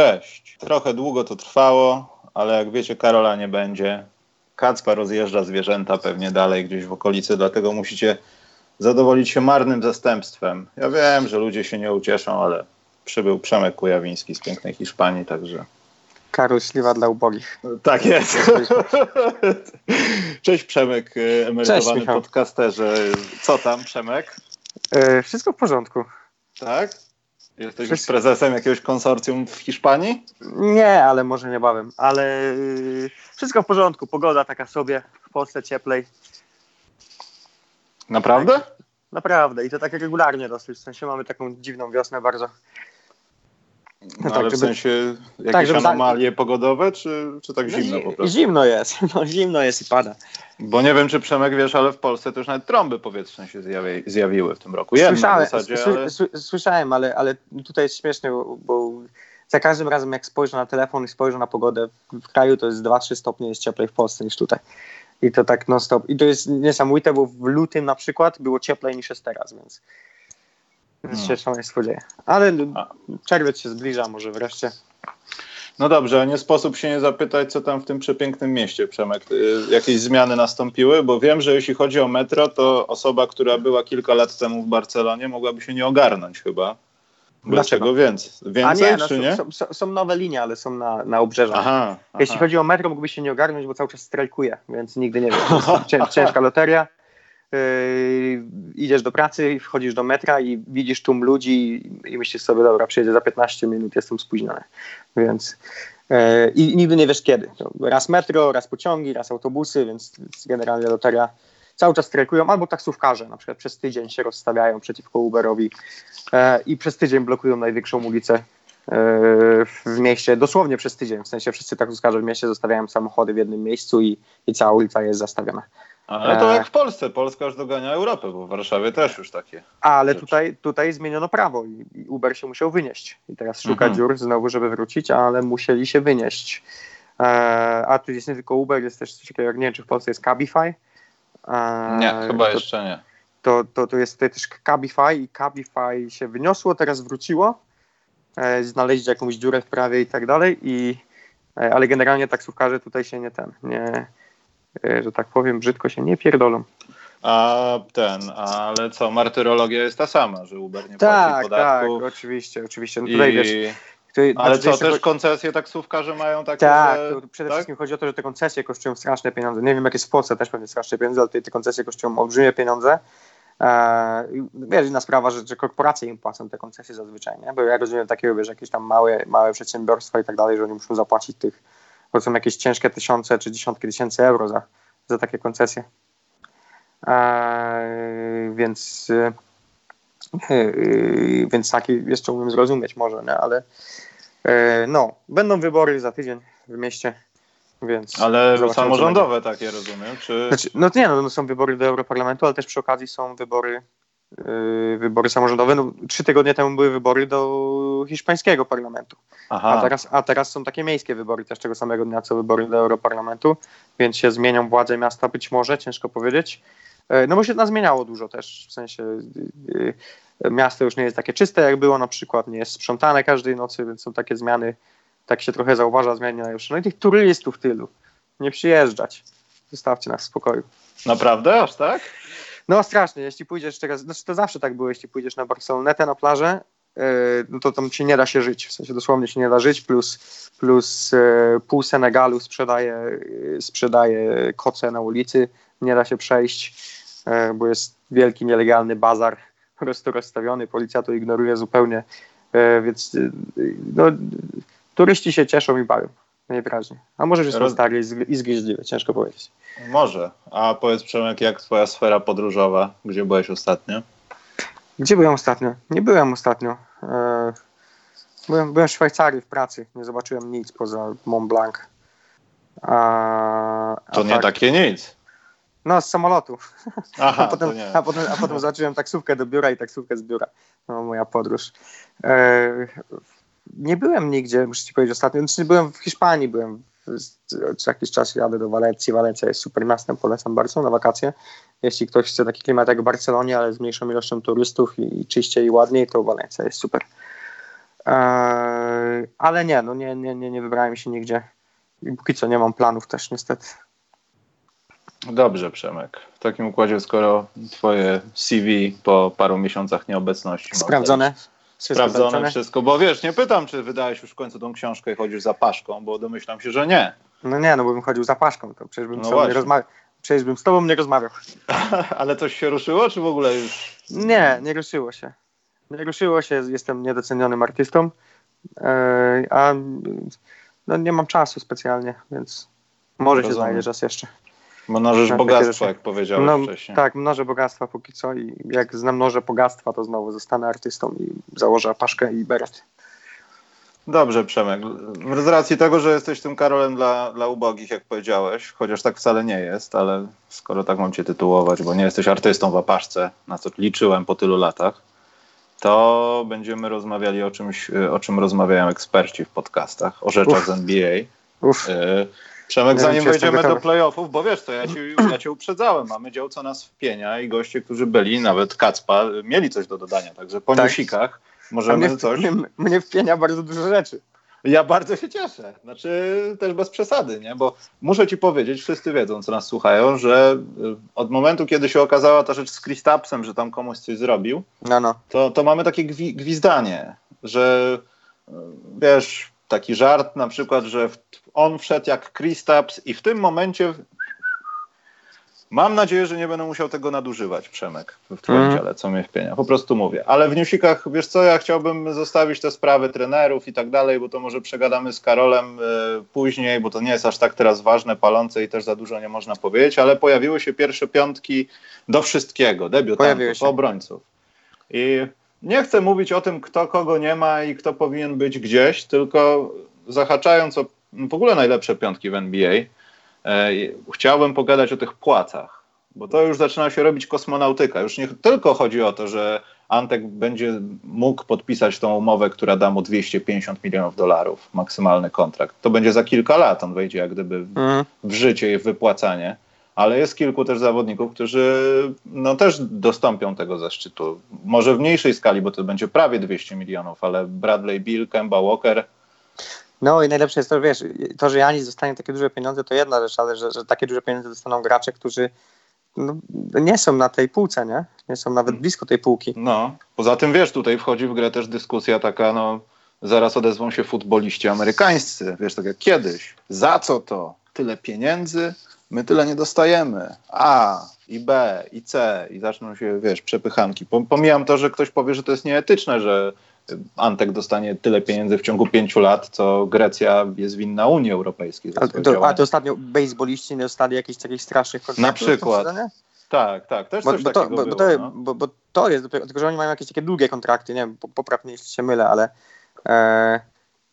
Cześć. Trochę długo to trwało, ale jak wiecie, Karola nie będzie. Kacpa rozjeżdża zwierzęta pewnie dalej gdzieś w okolicy, dlatego musicie zadowolić się marnym zastępstwem. Ja wiem, że ludzie się nie ucieszą, ale przybył Przemek Kujawiński z pięknej Hiszpanii, także... Karol Śliwa dla ubogich. Tak jest. Cześć Przemek, emerytowany Cześć, podcasterze. Co tam, Przemek? E, wszystko w porządku. Tak? Jesteś Wszystko- prezesem jakiegoś konsorcjum w Hiszpanii? Nie, ale może niebawem. Ale y, wszystko w porządku. Pogoda taka sobie, w Polsce cieplej. Naprawdę? Naprawdę. I to tak regularnie dosyć. W sensie mamy taką dziwną wiosnę bardzo. No, tak, ale w żeby- sensie jakieś tak, żeby anomalie pogodowe, czy, czy tak No, zimno zi- po prostu? Zimno jest. No, zimno jest i pada. Bo nie wiem, czy Przemek wiesz, ale w Polsce też nawet trąby powietrzne się zjawi, zjawiły w tym roku. Słyszałem, zasadzie, ale... sły- słyszałem ale, ale tutaj jest śmiesznie, bo, bo za każdym razem jak spojrzę na telefon i spojrzę na pogodę w kraju, to jest 2-3 stopnie jest cieplej w Polsce niż tutaj. I to tak non stop. I to jest niesamowite, bo w lutym na przykład było cieplej niż jest teraz, więc więc Hmm. się szaleństwo dzieje. Ale A. czerwiec się zbliża może wreszcie. No dobrze, a nie sposób się nie zapytać, co tam w tym przepięknym mieście, Przemek. Y, Jakieś zmiany nastąpiły? Bo wiem, że jeśli chodzi o metro, to osoba, która była kilka lat temu w Barcelonie, mogłaby się nie ogarnąć chyba. Dlaczego? tego więcej, A nie, no, czy nie? Są, są, są nowe linie, ale są na, na obrzeżach. Aha, aha. Jeśli chodzi o metro, mógłbyś się nie ogarnąć, bo cały czas strajkuje, więc nigdy nie cię- ciężka loteria. Yy, idziesz do pracy, i wchodzisz do metra i widzisz tłum ludzi i myślisz sobie, dobra, przyjedzie za 15 minut, jestem spóźniony. Więc yy, i, i nigdy nie wiesz kiedy. Raz metro, raz pociągi, raz autobusy, więc, generalnie loteria cały czas strajkują, albo taksówkarze na przykład przez tydzień się rozstawiają przeciwko Uberowi e, i przez tydzień blokują największą ulicę e, w mieście, dosłownie przez tydzień, w sensie wszyscy taksówkarze w mieście zostawiają samochody w jednym miejscu i, i cała ulica jest zastawiona. Ale to jak w Polsce. Polska już dogania Europę, bo w Warszawie też już takie. Ale tutaj, tutaj zmieniono prawo i Uber się musiał wynieść. I teraz szuka Mhm. dziur znowu, żeby wrócić, ale musieli się wynieść. E, a tu jest nie tylko Uber, jest też coś takiego, jak nie wiem, czy w Polsce jest Cabify. E, Nie, chyba to, jeszcze nie. to, to, to jest tutaj też Cabify i Cabify się wyniosło, teraz wróciło. E, znaleźli jakąś dziurę w prawie i tak dalej, i, ale generalnie taksówkarze tutaj się nie ten, nie, że tak powiem, brzydko się nie pierdolą. A ten, ale co, martyrologia jest ta sama, że Uber nie Tak, płaci tak, podatków. oczywiście, oczywiście. No tutaj i... wiesz, tutaj, Ale co, też chodzi- koncesje taksówkarze mają takie, Tak, że... przede tak? wszystkim chodzi o to, że te koncesje kosztują straszne pieniądze. Nie wiem, jak jest w Polsce, też pewnie straszne pieniądze, ale tutaj te koncesje kosztują olbrzymie pieniądze. Eee, wiesz, inna sprawa, że, że korporacje im płacą te koncesje zazwyczaj, nie? Bo ja rozumiem takiego, wiesz, jakieś tam małe, małe przedsiębiorstwa i tak dalej, że oni muszą zapłacić tych, są jakieś ciężkie tysiące czy dziesiątki tysięcy euro za, za takie koncesje. Eee, więc yy, więc taki jeszcze umiem zrozumieć może, nie? ale e, no, będą wybory za tydzień w mieście, więc Ale samorządowe takie, rozumiem, czy... Znaczy, no nie, no, no są wybory do Europarlamentu, ale też przy okazji są wybory wybory samorządowe. No, trzy tygodnie temu były wybory do hiszpańskiego parlamentu, Aha, a teraz, a teraz są takie miejskie wybory też tego samego dnia, co wybory do Europarlamentu, więc się zmienią władze miasta być może, ciężko powiedzieć. E, No bo się zmieniało dużo też, w sensie y, y, miasto już nie jest takie czyste jak było na przykład, nie jest sprzątane każdej nocy, więc są takie zmiany, tak się trochę zauważa zmiany najlepsze. No i tych turystów tylu, nie przyjeżdżać, zostawcie nas w spokoju. naprawdę, aż tak? No strasznie, jeśli pójdziesz teraz, znaczy to zawsze tak było, jeśli pójdziesz na Barcelonetę na plażę, e, no to tam ci nie da się żyć, w sensie dosłownie się nie da żyć, plus, plus e, pół Senegalu sprzedaje, e, sprzedaje koce na ulicy, nie da się przejść, bo jest wielki nielegalny bazar po prostu rozstawiony, policja to ignoruje zupełnie, więc no, turyści się cieszą i bawią, najwyraźniej. A może, że są Roz- stary i zg- i zgryźliwe, ciężko powiedzieć. Może. A powiedz Przemek, jak twoja sfera podróżowa? Gdzie byłeś ostatnio? Gdzie byłem ostatnio? Nie byłem ostatnio. E, Byłem, byłem w Szwajcarii w pracy. Nie zobaczyłem nic poza Mont Blanc. A, a To nie tak- takie nic. No, z samolotu. Aha, a, potem, a, potem, a potem zobaczyłem taksówkę do biura i taksówkę z biura. No, moja podróż. E, nie byłem nigdzie, muszę ci powiedzieć ostatnio. Znaczy, byłem w Hiszpanii, byłem co jakiś czas jadę do Walencji. Walencja jest super miastem, polecam bardzo na wakacje. Jeśli ktoś chce taki klimat jak w Barcelonie, ale z mniejszą ilością turystów i, i czyściej i ładniej, to Walencja jest super. E, ale nie, no nie, nie, nie, nie wybrałem się nigdzie. I póki co nie mam planów też niestety. Dobrze, Przemek. W takim układzie, skoro twoje CV po paru miesiącach nieobecności... Sprawdzone. Wszystko sprawdzone wszystko, bo wiesz, nie pytam, czy wydałeś już w końcu tą książkę i chodzisz za paszką, bo domyślam się, że nie. No nie, no bo bym chodził za paszką, to przecież bym, no nie rozmawiał, przecież bym z tobą nie rozmawiał. Ale coś się ruszyło, czy w ogóle już... Nie, nie ruszyło się. Nie ruszyło się, jestem niedocenionym artystą, e, a no, nie mam czasu specjalnie, więc może Rozumiem. się znajdzie czas jeszcze. Mnożysz bogactwo, jak powiedziałeś no, wcześniej. Tak, mnożę bogactwa póki co i jak mnożę bogactwa, to znowu zostanę artystą i założę paszkę i beret. Dobrze, Przemek. Z racji tego, że jesteś tym Karolem dla, dla ubogich, jak powiedziałeś, chociaż tak wcale nie jest, ale skoro tak mam cię tytułować, bo nie jesteś artystą w apaszce, na co liczyłem po tylu latach, to będziemy rozmawiali o czymś, o czym rozmawiają eksperci w podcastach, o rzeczach Uf. z NBA. Uf. Y Przemek, nie zanim wejdziemy do playoffów, bo wiesz co, ja cię, ja cię uprzedzałem, mamy dział co nas wpienia i goście, którzy byli, nawet Kacpa, mieli coś do dodania, także po tak. newsikach możemy mnie, coś... Mnie, mnie wpienia bardzo dużo rzeczy. Ja bardzo się cieszę. Znaczy też bez przesady, nie? Bo muszę ci powiedzieć, wszyscy wiedzą, co nas słuchają, że y, od momentu, kiedy się okazała ta rzecz z Kristapsem, że tam komuś coś zrobił, no, no. To, to mamy takie gwi gwizdanie, że y, wiesz, taki żart na przykład, że on wszedł jak Kristaps i w tym momencie mam nadzieję, że nie będę musiał tego nadużywać, Przemek, w twoim mm. dziale, co mnie wpienia. Po prostu mówię. Ale w newsikach, wiesz co, ja chciałbym zostawić te sprawy trenerów i tak dalej, bo to może przegadamy z Karolem y, później, bo to nie jest aż tak teraz ważne, palące i też za dużo nie można powiedzieć, ale pojawiły się pierwsze piątki do wszystkiego, debiutantów, obrońców. I nie chcę mówić o tym, kto kogo nie ma i kto powinien być gdzieś, tylko zahaczając o w ogóle najlepsze piątki w NBA, e, chciałbym pogadać o tych płacach, bo to już zaczyna się robić kosmonautyka. Już nie tylko chodzi o to, że Antek będzie mógł podpisać tą umowę, która da mu 250 milionów dolarów, maksymalny kontrakt. To będzie za kilka lat, on wejdzie jak gdyby w, mhm. w życie i w wypłacanie ale jest kilku też zawodników, którzy no, też dostąpią tego zaszczytu. Może w mniejszej skali, bo to będzie prawie 200 milionów, ale Bradley Bill, Kemba Walker. No i najlepsze jest to, wiesz, to, że Janis dostanie takie duże pieniądze, to jedna rzecz, ale że, że takie duże pieniądze dostaną gracze, którzy no, nie są na tej półce, nie? Nie są nawet mm. blisko tej półki. No, poza tym, wiesz, tutaj wchodzi w grę też dyskusja taka, no, zaraz odezwą się futboliści amerykańscy, wiesz, tak jak kiedyś. Za co to? Tyle pieniędzy? My tyle nie dostajemy. A, i B, i C, i zaczną się, wiesz, przepychanki. Pomijam to, że ktoś powie, że to jest nieetyczne, że Antek dostanie tyle pieniędzy w ciągu pięciu lat, co Grecja jest winna Unii Europejskiej. A to, a to ostatnio baseballiści nie dostali jakichś takich strasznych kontraktów? Na przykład. Tak, tak, też bo, coś bo to, bo, było, to, no. bo, bo, to jest, tylko że oni mają jakieś takie długie kontrakty, nie wiem, popraw mnie, jeśli się mylę, ale e,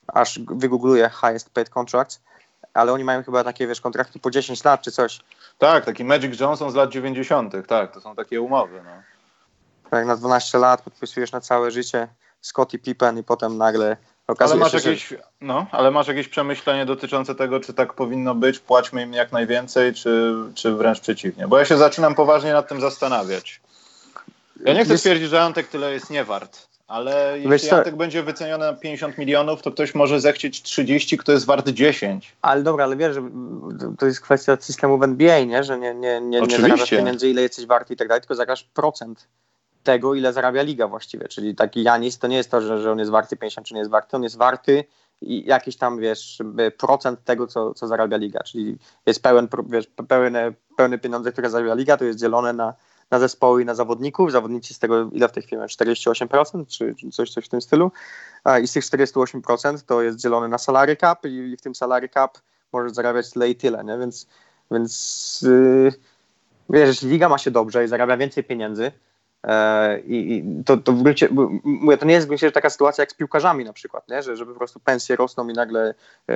aż wygoogluję highest paid contracts, ale oni mają chyba takie, wiesz, kontrakty po 10 lat czy coś. Tak, taki Magic Johnson z lat 90., tak, to są takie umowy. No. Tak, na 12 lat podpisujesz na całe życie Scottie Pippen i potem nagle okazuje ale masz się, jakieś, że... No, ale masz jakieś przemyślenie dotyczące tego, czy tak powinno być, płaćmy im jak najwięcej, czy, czy wręcz przeciwnie? Bo ja się zaczynam poważnie nad tym zastanawiać. Ja nie chcę Jest... twierdzić, że Antek tyle jest nie wart, ale jeśli Antek będzie wyceniony na 50 milionów, to ktoś może zechcieć 30, kto jest wart 10. Ale dobra, ale wiesz, że to jest kwestia systemu w NBA, nie? że nie, nie, nie, nie zarabiasz pieniędzy, ile jesteś warty i tak dalej, tylko zarabiasz procent tego, ile zarabia liga właściwie. Czyli taki Janis to nie jest to, że, że on jest warty 50 czy nie jest warty, on jest warty i jakiś tam, wiesz, procent tego, co, co zarabia liga. Czyli jest pełen, wiesz, pełne, pełne pieniądze, które zarabia liga, to jest dzielone na na zespoły i na zawodników. Zawodnicy z tego, ile w tej chwili 48% czy, coś, coś w tym stylu. I z tych 48% to jest dzielone na salary cap i w tym salary cap możesz zarabiać tyle i tyle, nie? Więc, więc yy, wiesz, jeśli liga ma się dobrze i zarabia więcej pieniędzy, E, I, to, to w gruncie, mówię, to nie jest w gruncie taka sytuacja jak z piłkarzami na przykład, nie? Że, że po prostu pensje rosną i nagle, e,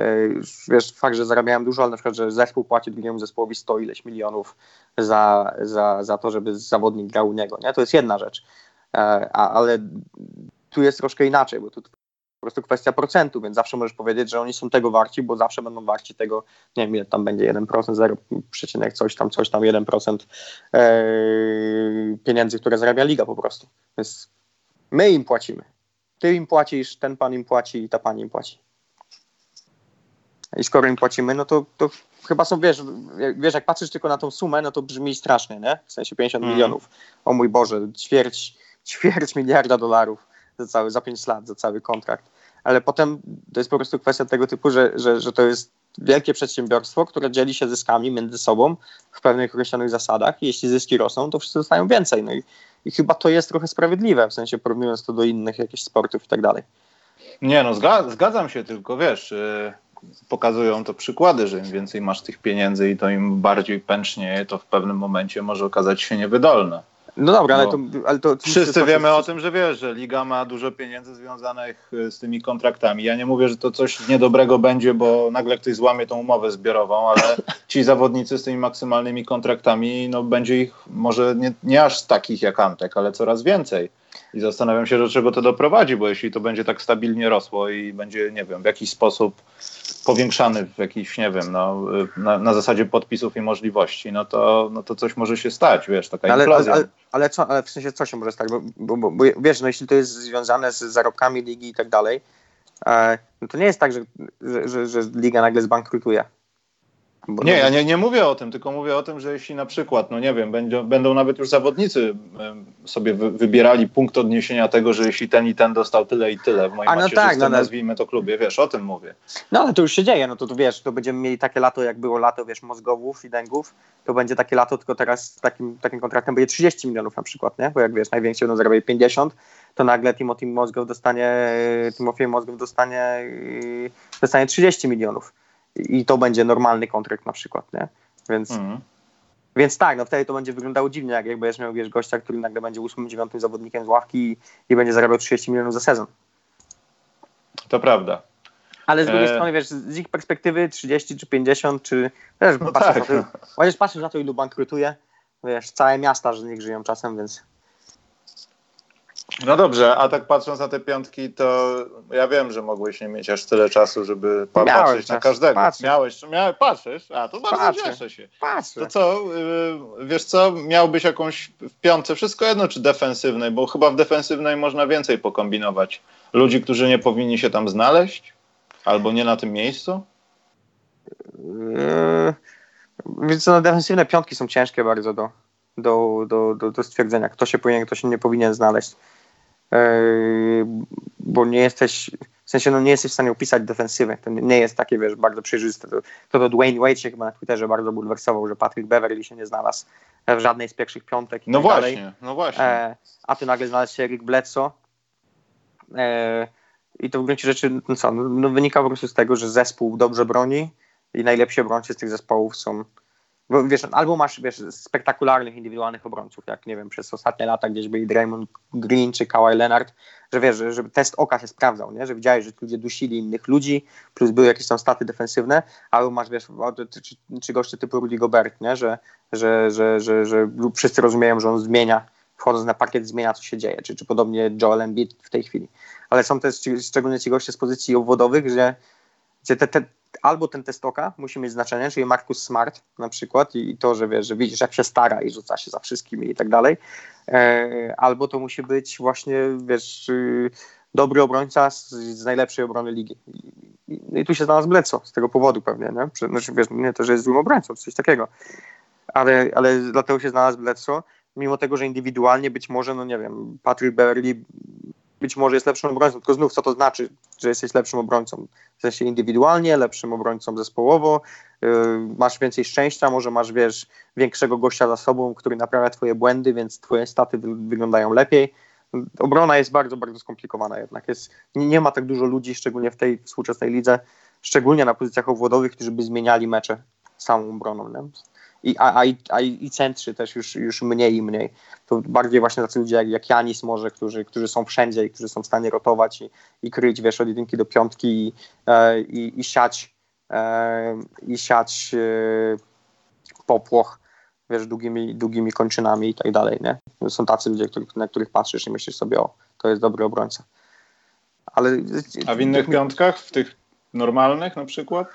wiesz, fakt, że zarabiają dużo, ale na przykład, że zespół płaci drugiemu zespołowi 100 ileś milionów za, za, za to, żeby zawodnik grał u niego, nie? To jest jedna rzecz. E, a, ale tu jest troszkę inaczej, bo tu po prostu kwestia procentu, więc zawsze możesz powiedzieć, że oni są tego warci, bo zawsze będą warci tego, nie wiem ile tam będzie 1%, 0, przecinek coś tam, coś tam, 1% e, pieniędzy, które zarabia liga po prostu. Więc my im płacimy. Ty im płacisz, ten pan im płaci i ta pani im płaci. i skoro im płacimy, no to, to chyba są, wiesz, wiesz, jak patrzysz tylko na tą sumę, no to brzmi strasznie, nie? W sensie 50 mm. milionów. O mój Boże, ćwierć, ćwierć miliarda dolarów za, cały, za 5 lat, za cały kontrakt. Ale potem to jest po prostu kwestia tego typu, że, że, że to jest wielkie przedsiębiorstwo, które dzieli się zyskami między sobą w pewnych określonych zasadach jeśli zyski rosną, to wszyscy dostają więcej. No i, i chyba to jest trochę sprawiedliwe, w sensie porównując to do innych jakichś sportów i tak dalej. Nie no, zgadzam się, tylko wiesz, yy, pokazują to przykłady, że im więcej masz tych pieniędzy i to im bardziej pęcznieje, to w pewnym momencie może okazać się niewydolne. No dobra, ale to, ale to... Wszyscy wiemy o tym, że wiesz, że Liga ma dużo pieniędzy związanych y, z tymi kontraktami. Ja nie mówię, że to coś niedobrego będzie, bo nagle ktoś złamie tą umowę zbiorową, ale ci zawodnicy z tymi maksymalnymi kontraktami, no będzie ich może nie, nie aż takich jak Antek, ale coraz więcej. I zastanawiam się, do czego to doprowadzi, bo jeśli to będzie tak stabilnie rosło i będzie, nie wiem, w jakiś sposób powiększany w jakiś, nie wiem, no, na, na zasadzie podpisów i możliwości, no to, no to coś może się stać, wiesz, taka ale, inflacja. Ale, ale, co, ale w sensie co się może stać? Bo, bo, bo, bo wiesz, no jeśli to jest związane z zarobkami ligi i tak dalej, e, no to nie jest tak, że, że, że, że liga nagle zbankrutuje. Bo nie, ja nie, nie mówię o tym, tylko mówię o tym, że jeśli na przykład, no nie wiem, będą, będą nawet już zawodnicy sobie wy, wybierali punkt odniesienia tego, że jeśli ten i ten dostał tyle i tyle w moim A, no tak, no, nazwijmy to klubie, wiesz, o tym mówię. No ale to już się dzieje, no to, to wiesz, to będziemy mieli takie lato, jak było lato, wiesz, Mozgowów i Dęgów, to będzie takie lato, tylko teraz takim, takim kontraktem będzie 30 milionów na przykład, nie? Bo jak wiesz, największy będą zarabiali 50, to nagle Timothy Mozgow dostanie, Timofey Mozgow dostanie, dostanie 30 milionów i to będzie normalny kontrakt na przykład, nie? Więc, mhm. więc tak, no wtedy to będzie wyglądało dziwnie, jak, jak będziesz miał wiesz, gościa, który nagle będzie 8-9 zawodnikiem z ławki i, i będzie zarabiał 30 milionów za sezon. To prawda. Ale z drugiej e... strony, wiesz, z ich perspektywy 30 czy 50, czy wiesz, no patrzysz, tak. na to, chociaż patrzysz na to, ilu bankrutuje, wiesz, całe miasta z nich żyją czasem, więc no dobrze, a tak patrząc na te piątki, to ja wiem, że mogłeś nie mieć aż tyle czasu, żeby pa patrzeć na każdego. Patrzę. Miałeś, miałeś, patrzysz? A, to bardzo patrzę, cieszę się. Patrzę. To co, yy, wiesz co, miałbyś jakąś w piątce, wszystko jedno, czy defensywnej, bo chyba w defensywnej można więcej pokombinować. Ludzi, którzy nie powinni się tam znaleźć? Albo nie na tym miejscu? Yy, więc no, defensywne piątki są ciężkie bardzo do, do, do, do, do stwierdzenia, kto się powinien, kto się nie powinien znaleźć. Yy, bo nie jesteś, w sensie no nie jesteś w stanie opisać defensywy. To nie jest takie, wiesz, bardzo przejrzyste. To, to, to Dwayne Wade się chyba na Twitterze bardzo bulwersował, że Patrick Beverly się nie znalazł w żadnej z pierwszych piątek. no tak właśnie, dalej. no właśnie. E, a tu nagle znalazł się Eric Bledsoe. E, I to w gruncie rzeczy no co, no, no wynika po prostu z tego, że zespół dobrze broni i najlepsi obrońcy z tych zespołów są bo wiesz, albo masz wiesz, spektakularnych, indywidualnych obrońców, jak nie wiem, przez ostatnie lata gdzieś byli Draymond Green czy Kawhi Leonard, że wiesz, że, że test oka się sprawdzał, nie? że widziałeś, że ludzie dusili innych ludzi, plus były jakieś tam staty defensywne, albo masz, wiesz, czy, czy, goście typu Rudy Gobert, nie? Że, że, że, że, że wszyscy rozumieją, że on zmienia, wchodząc na parkiet zmienia, co się dzieje, czy, czy podobnie Joel Embiid w tej chwili. Ale są też szczególnie ci goście z pozycji obwodowych, że, że te, te, albo ten test oka musi mieć znaczenie, czyli Marcus Smart na przykład i, to, że wiesz, że widzisz jak się stara i rzuca się za wszystkimi i tak dalej, e, albo to musi być właśnie, wiesz, y, dobry obrońca z, z najlepszej obrony ligi. I, i, I, tu się znalazł Bleco z tego powodu pewnie, nie? Znaczy, wiesz, nie to, że jest złym obrońcą, coś takiego, ale, ale dlatego się znalazł Bleco, mimo tego, że indywidualnie być może, no nie wiem, Patrick Beverly być może jest lepszym obrońcą, tylko znów co to znaczy, że jesteś lepszym obrońcą? W sensie indywidualnie, lepszym obrońcą zespołowo, yy, masz więcej szczęścia, może masz, wiesz, większego gościa za sobą, który naprawia twoje błędy, więc twoje staty wy wyglądają lepiej. Obrona jest bardzo, bardzo skomplikowana jednak. Jest, nie, nie ma tak dużo ludzi, szczególnie w tej współczesnej lidze, szczególnie na pozycjach obwodowych, którzy by zmieniali mecze samą obroną. Nie? I, a, a, a i centrzy też już, już mniej i mniej. To bardziej właśnie tacy ludzie jak, jak Janis może, którzy, którzy są wszędzie i którzy są w stanie rotować i, i kryć, wiesz, od jedynki do piątki i, e, i, i siać e, i siać e, popłoch, wiesz, długimi, długimi kończynami i tak dalej, nie? Są tacy ludzie, na których patrzysz i myślisz sobie, o, to jest dobry obrońca. Ale, A w innych piątkach, w tych normalnych na przykład?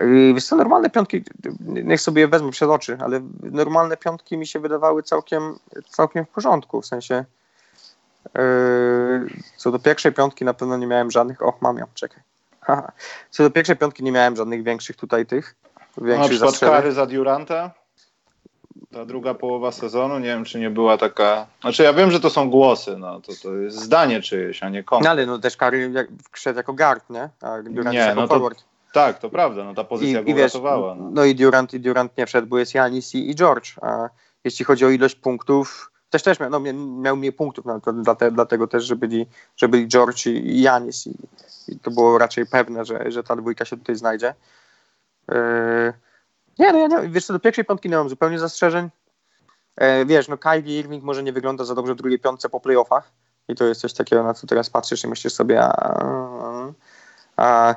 Yy, wiesz co, normalne piątki, niech sobie je wezmę przed oczy, ale normalne piątki mi się wydawały całkiem, całkiem w porządku, w sensie yy, co do pierwszej piątki na pewno nie miałem żadnych, och mam ją, czekaj. Co do pierwszej piątki nie miałem żadnych większych tutaj tych. Większych przykład kary za Duranta? Ta druga połowa sezonu, nie wiem, czy nie była taka. Znaczy, ja wiem, że to są głosy, no to, to jest zdanie czyjeś, a nie kontekst. No ale no też kary jak, wszedł jako guard, nie? A Durant Nie, no to- forward. Tak, to prawda, no ta pozycja go uratowała. No. no i Durant, i Durant nie wszedł, bo jest Janis i, i George. A jeśli chodzi o ilość punktów, też też miał, no, mia- miał mniej punktów, no, to dlate, dlatego też, że byli, że byli George i, i Janis. I, I to było raczej pewne, że, że ta dwójka się tutaj znajdzie. Yy, nie, no ja nie, wiesz co, do pierwszej piątki nie mam zupełnie zastrzeżeń. E, wiesz, no Kyrie Irving może nie wygląda za dobrze w drugiej piątce po playoffach i to jest coś takiego, na co teraz patrzysz i myślisz sobie, a, a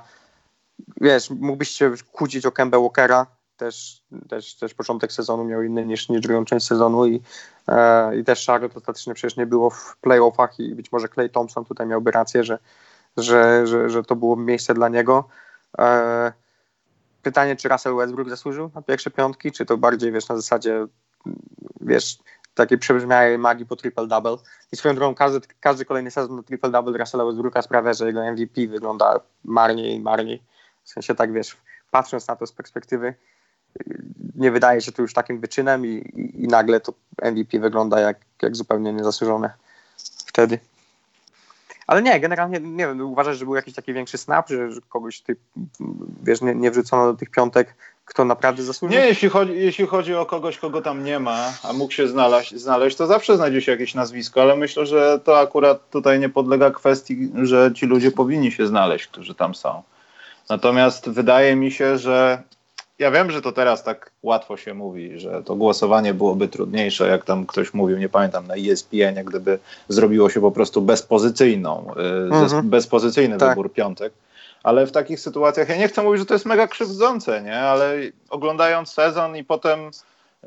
wiesz, mógłbyś się kłócić o Kemba Walkera, też, też, też początek sezonu miał inny niż, niż drugą część sezonu i, e, i też Charlotte ostatecznie przecież nie było w playoffach i być może Clay Thompson tutaj miałby rację, że, że, że, że to było miejsce dla niego. E, pytanie, czy Russell Westbrook zasłużył na pierwsze piątki, czy to bardziej, wiesz, na zasadzie, wiesz, takiej przebrzmiałej magii po triple-double. I swoją drogą każdy, każdy kolejny sezon na triple-double Russella Westbrooka sprawia, że jego MVP wygląda marniej i marniej. W sensie tak, wiesz, patrząc na to z perspektywy, nie wydaje się to już takim wyczynem i, i, i nagle to MVP wygląda jak, jak zupełnie niezasłużone wtedy. Ale nie, generalnie nie wiem, uważasz, że był jakiś taki większy snap, że, że kogoś ty, wiesz, nie, nie wrzucono do tych piątek, kto naprawdę zasłużył? Nie, jeśli chodzi, jeśli chodzi o kogoś, kogo tam nie ma, a mógł się znaleźć, znaleźć, to zawsze znajdzie się jakieś nazwisko, ale myślę, że to akurat tutaj nie podlega kwestii, że ci ludzie powinni się znaleźć, którzy tam są. Natomiast wydaje mi się, że ja wiem, że to teraz tak łatwo się mówi, że to głosowanie byłoby trudniejsze, jak tam ktoś mówił, nie pamiętam, na ESPN, jak gdyby zrobiło się po prostu bezpozycyjną, y, Mhm. bezpozycyjny Tak. wybór piątek. Ale w takich sytuacjach, ja nie chcę mówić, że to jest mega krzywdzące, nie? Ale oglądając sezon i potem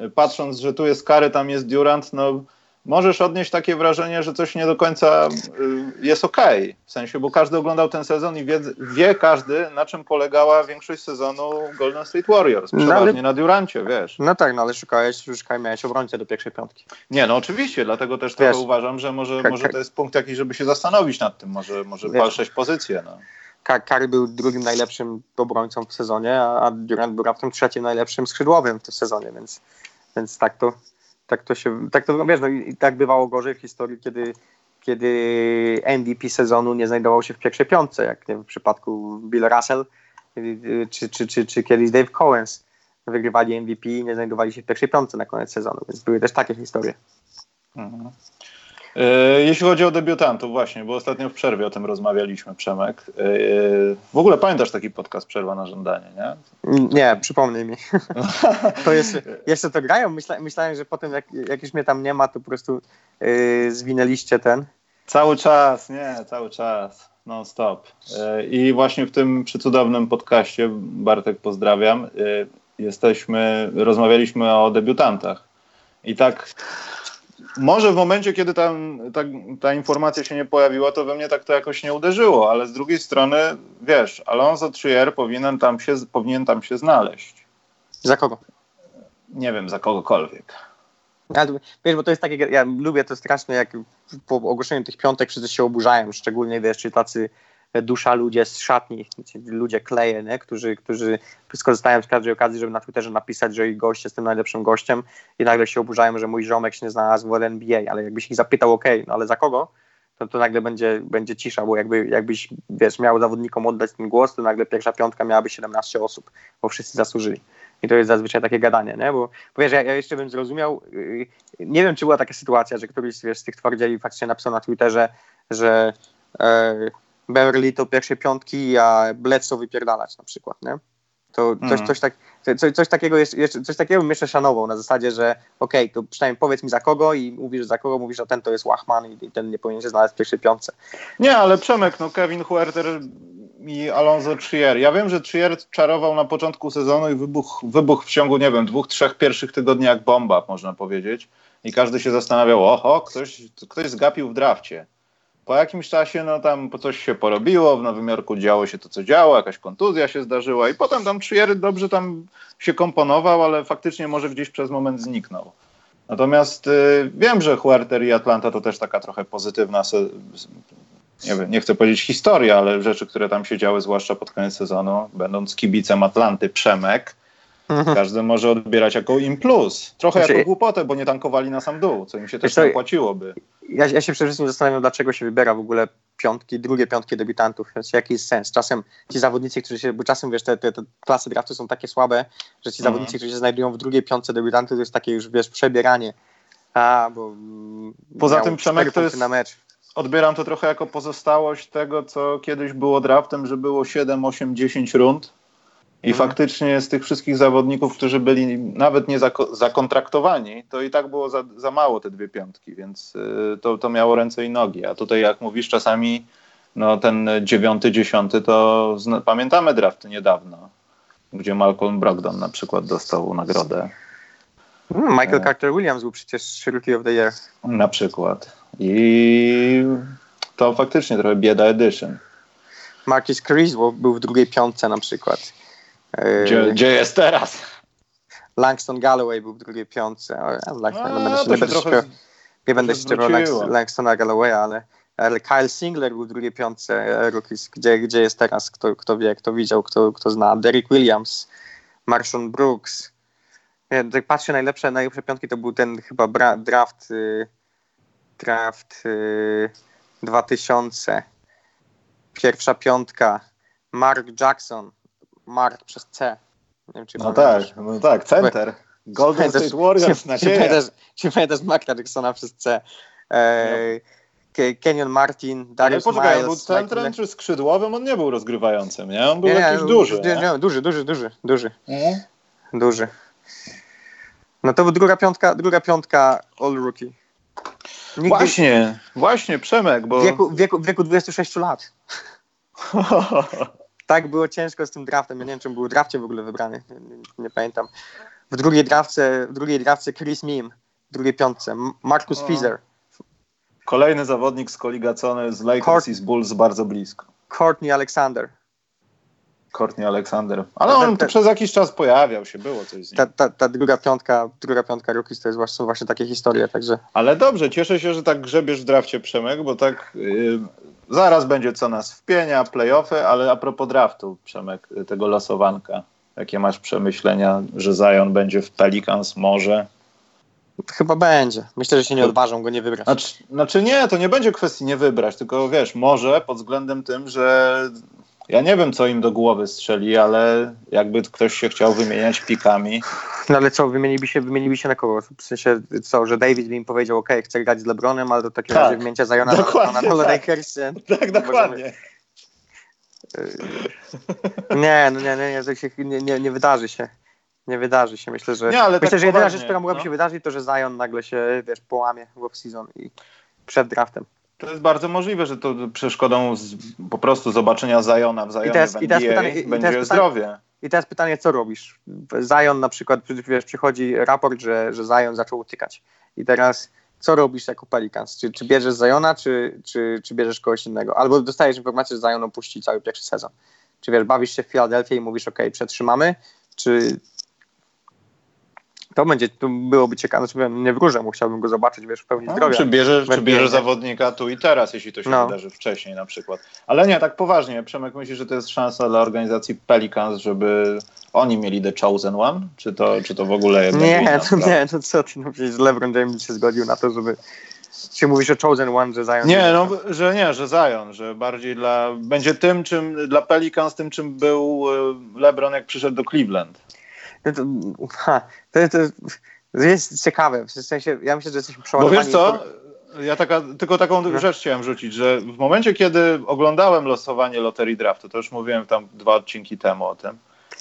y, patrząc, że tu jest Kary, tam jest Durant, no możesz odnieść takie wrażenie, że coś nie do końca y, jest okej. W sensie, bo każdy oglądał ten sezon i wie, wie każdy, na czym polegała większość sezonu Golden State Warriors. No, Przeważnie ale- na Durancie, wiesz. No tak, no ale szukałeś, szukaj, miałeś obrońcę do pierwszej piątki. Nie, no oczywiście, dlatego też Wiesz, trochę uważam, że może, może to jest punkt taki, żeby się zastanowić nad tym, może, może Wiesz. pozycję. No. Był drugim najlepszym obrońcą w sezonie, a a Durant był raptem trzecim najlepszym skrzydłowym w tym sezonie, więc, więc tak to tak to się, tak to wiesz, no i tak bywało gorzej w historii, kiedy, kiedy MVP sezonu nie znajdował się w pierwszej piątce, jak w przypadku Bill Russell, y, czy, czy, czy, czy kiedyś Dave Cowens wygrywali MVP i nie znajdowali się w pierwszej piątce na koniec sezonu, więc były też takie historie. Mhm. E, Jeśli chodzi o debiutantów, właśnie, bo ostatnio w przerwie o tym rozmawialiśmy, Przemek. E, W ogóle pamiętasz taki podcast Przerwa na żądanie, nie? Nie, przypomnij mi. To jest, jeszcze to grają? Myśla, myślałem, że potem jak, jak już mnie tam nie ma, to po prostu yy, zwinęliście ten. Cały czas, nie, cały czas, non stop. I właśnie w tym przecudownym podcaście, Bartek pozdrawiam, jesteśmy, rozmawialiśmy o debiutantach. I tak, może w momencie, kiedy tam, ta, ta informacja się nie pojawiła, to we mnie tak to jakoś nie uderzyło, ale z drugiej strony, wiesz, Alonso Trier powinien tam się, powinien tam się znaleźć. Za kogo? Nie wiem, za kogokolwiek. Ja, wiesz, bo to jest takie, ja lubię to strasznie, jak po ogłoszeniu tych piątek wszyscy się oburzają, szczególnie wiesz, czy tacy dusza ludzie z szatni, ludzie kleje, nie? Którzy, którzy skorzystają z każdej okazji, żeby na Twitterze napisać, że ich gość jest tym najlepszym gościem i nagle się oburzają, że mój ziomek się nie znalazł w NBA, ale jakbyś ich zapytał, ok, no ale za kogo? To, to nagle będzie, będzie cisza, bo jakby, jakbyś wiesz, miał zawodnikom oddać ten głos, to nagle pierwsza piątka miałaby 17 osób, bo wszyscy zasłużyli. I to jest zazwyczaj takie gadanie, nie? Bo, bo wiesz, ja, ja jeszcze bym zrozumiał, yy, nie wiem, czy była taka sytuacja, że któryś wiesz, z tych twardzieli faktycznie napisał na Twitterze, że e, Beverly to pierwszej piątki, a Bledsoe wypierdalać na przykład, nie? To coś, Mhm. coś, tak, coś, coś takiego jeszcze, jeszcze, coś takiego bym jeszcze szanował na zasadzie, że okej, to przynajmniej powiedz mi za kogo i mówisz za kogo, mówisz, że ten to jest Łachman i, i ten nie powinien się znaleźć w pierwszej piątce. Nie, ale Przemek, no Kevin Huerter i Alonso Trier. Ja wiem, że Trier czarował na początku sezonu i wybuch, wybuch w ciągu, nie wiem, dwóch, trzech pierwszych tygodni jak bomba, można powiedzieć. I każdy się zastanawiał, oho, ktoś, ktoś zgapił w drafcie. Po jakimś czasie, no tam coś się porobiło, w Nowym Jorku działo się to, co działo, jakaś kontuzja się zdarzyła i potem tam Trier dobrze tam się komponował, ale faktycznie może gdzieś przez moment zniknął. Natomiast y, wiem, że Huerter i Atlanta to też taka trochę pozytywna nie, wiem, nie chcę powiedzieć historia, ale rzeczy, które tam się działy, zwłaszcza pod koniec sezonu, będąc kibicem Atlanty, Przemek. Każdy może odbierać jako im plus. Trochę znaczy, jako głupotę, bo nie tankowali na sam dół, co im się też nie opłaciłoby. Ja, ja się przede wszystkim zastanawiam, dlaczego się wybiera w ogóle piątki, drugie piątki debiutantów. Znaczy, jaki jest sens? Czasem ci zawodnicy, którzy się, bo czasem wiesz, te, te, te klasy draftu są takie słabe, że ci mhm. zawodnicy, którzy się znajdują w drugiej piątce debiutantów, to jest takie już, wiesz, przebieranie. A, bo Poza tym Przemek to jest, na mecz. odbieram to trochę jako pozostałość tego, co kiedyś było draftem, że było 7, 8, 10 rund i mhm. faktycznie z tych wszystkich zawodników, którzy byli nawet nie zakontraktowani, to i tak było za, za mało te dwie piątki, więc y, to, to miało ręce i nogi. A tutaj, jak mówisz, czasami no, ten dziewiąty, dziesiąty, to zna, pamiętamy drafty niedawno, gdzie Malcolm Brogdon na przykład dostał nagrodę. Hmm, Michael e. Carter Williams był przecież Rookie of the Year. Na przykład. I to faktycznie trochę bieda edition. Marcus Criswell był w drugiej piątce na przykład. Gdzie, gdzie jest teraz? Langston Galloway był w drugiej piątce. Langston, nie, będę trochę, nie będę ścierał Langstona Gallowaya, ale, ale Kyle Singler był w drugiej piątce e, rookies. Gdzie, gdzie jest teraz? Kto, kto wie, kto widział, kto, kto zna. Derek Williams, Marshall Brooks. Ja tak patrzę, najlepsze, najlepsze piątki to był ten chyba bra, draft y, draft y, 2000. Pierwsza piątka. Mark Jackson, Mark przez C. Wiem, no tak, no tak, center. Golden State Warriors, nadzieja. Czy pamiętasz Marka Jacksona przez C? E, Kenyon Martin, Darius Ale poczekaj, Miles, był centrem czy skrzydłowym? On nie był rozgrywającym, nie? On był nie, jakiś duży. Nie, nie, duży, duży, duży, duży. Mhm. Duży. No to druga piątka, druga piątka All Rookie. Nigdy... Właśnie, właśnie, Przemek, bo... W wieku, wieku, wieku 26 lat. tak było ciężko z tym draftem. Ja nie wiem, czy był drafcie w ogóle wybrany. Nie, nie, pamiętam. W drugiej drafcie, w drugiej drafcie Chris Mim, w drugiej piątce. Marcus Fizer. Kolejny zawodnik skoligacony z Lakers Court... i z Bulls bardzo blisko. Courtney Alexander. Courtney Alexander. Ale on ta, ta, przez jakiś czas pojawiał się, było coś z nim. Ta, ta, druga piątka, druga piątka rookies to jest właśnie, są właśnie takie historie, także... Ale dobrze, cieszę się, że tak grzebiesz w drafcie Przemek, bo tak yy, zaraz będzie co nas wpienia, playoffy, ale a propos draftu Przemek, tego losowanka. Jakie masz przemyślenia, że Zion będzie w Pelicans może? Chyba będzie. Myślę, że się nie odważą go nie wybrać. Znaczy, znaczy nie, to nie będzie kwestii nie wybrać, tylko wiesz, może pod względem tym, że ja nie wiem, co im do głowy strzeli, ale jakby ktoś się chciał wymieniać pikami. No ale co, wymieniliby się, wymieniliby się na kogo? W sensie co, że David by im powiedział, ok, chcę grać z LeBronem, ale do takiego tak, razie wymięcia Zajona dokładnie, na, na tak. Tak, dokładnie. Nie, no nie, nie, nie, nie, nie wydarzy się. Nie wydarzy się. Myślę, że, nie, ale myślę, tak że jedyna rzecz, która mogłaby no. się wydarzyć, to że Zion nagle się, wiesz, połamie w off-season i przed draftem. To jest bardzo możliwe, że to przeszkodą z, po prostu zobaczenia Zajona w Zajonie I teraz, w NBA i teraz pytanie, będzie i teraz zdrowie. Pytanie, I teraz pytanie, co robisz? Zajon na przykład, wiesz, przychodzi raport, że, że Zajon zaczął utykać. I teraz co robisz jako Pelicans? Czy, czy bierzesz Zajona, czy, czy, czy bierzesz kogoś innego? Albo dostajesz informację, że Zajon opuści cały pierwszy sezon. Czy wiesz, bawisz się w Filadelfii i mówisz, ok, przetrzymamy, czy, to będzie, to byłoby ciekawe, znaczy, nie wróżę mu, chciałbym go zobaczyć, wiesz, w pełni no, zdrowia. Czy bierzesz, czy bierzesz zawodnika tu i teraz, jeśli to się no. wydarzy wcześniej na przykład. Ale nie, tak poważnie, Przemek myśli, że to jest szansa dla organizacji Pelicans, żeby oni mieli The Chosen One? Czy to, czy to w ogóle jednak Nie, to, nie, to co ty, no przecież LeBron James się zgodził na to, żeby czy mówisz o Chosen One, że Zion? Nie, no, że nie, że Zion, że bardziej dla, będzie tym, czym dla Pelicans, tym, czym był e, LeBron, jak przyszedł do Cleveland. No to, ha, to, to, jest ciekawe. W sensie, ja myślę, że jesteśmy przeładowani. Bo wiesz co? Ja taka, tylko taką no. rzecz chciałem rzucić, że w momencie, kiedy oglądałem losowanie loterii draftu, to już mówiłem tam dwa odcinki temu o tym,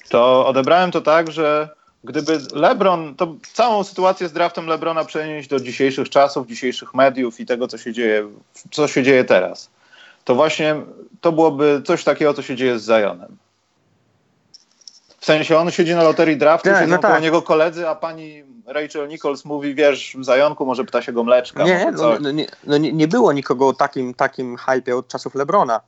to odebrałem to tak, że gdyby LeBron, to całą sytuację z draftem LeBrona przenieść do dzisiejszych czasów, dzisiejszych mediów i tego, co się dzieje, co się dzieje teraz, to właśnie to byłoby coś takiego, co się dzieje z Zionem. W sensie on siedzi na loterii draftu, nie, siedzą no tak. niego koledzy, a pani Rachel Nichols mówi, wiesz, w zająku może pyta się go mleczka. Nie, no, no, nie, no nie, nie było nikogo o takim, takim hypie od czasów Lebrona.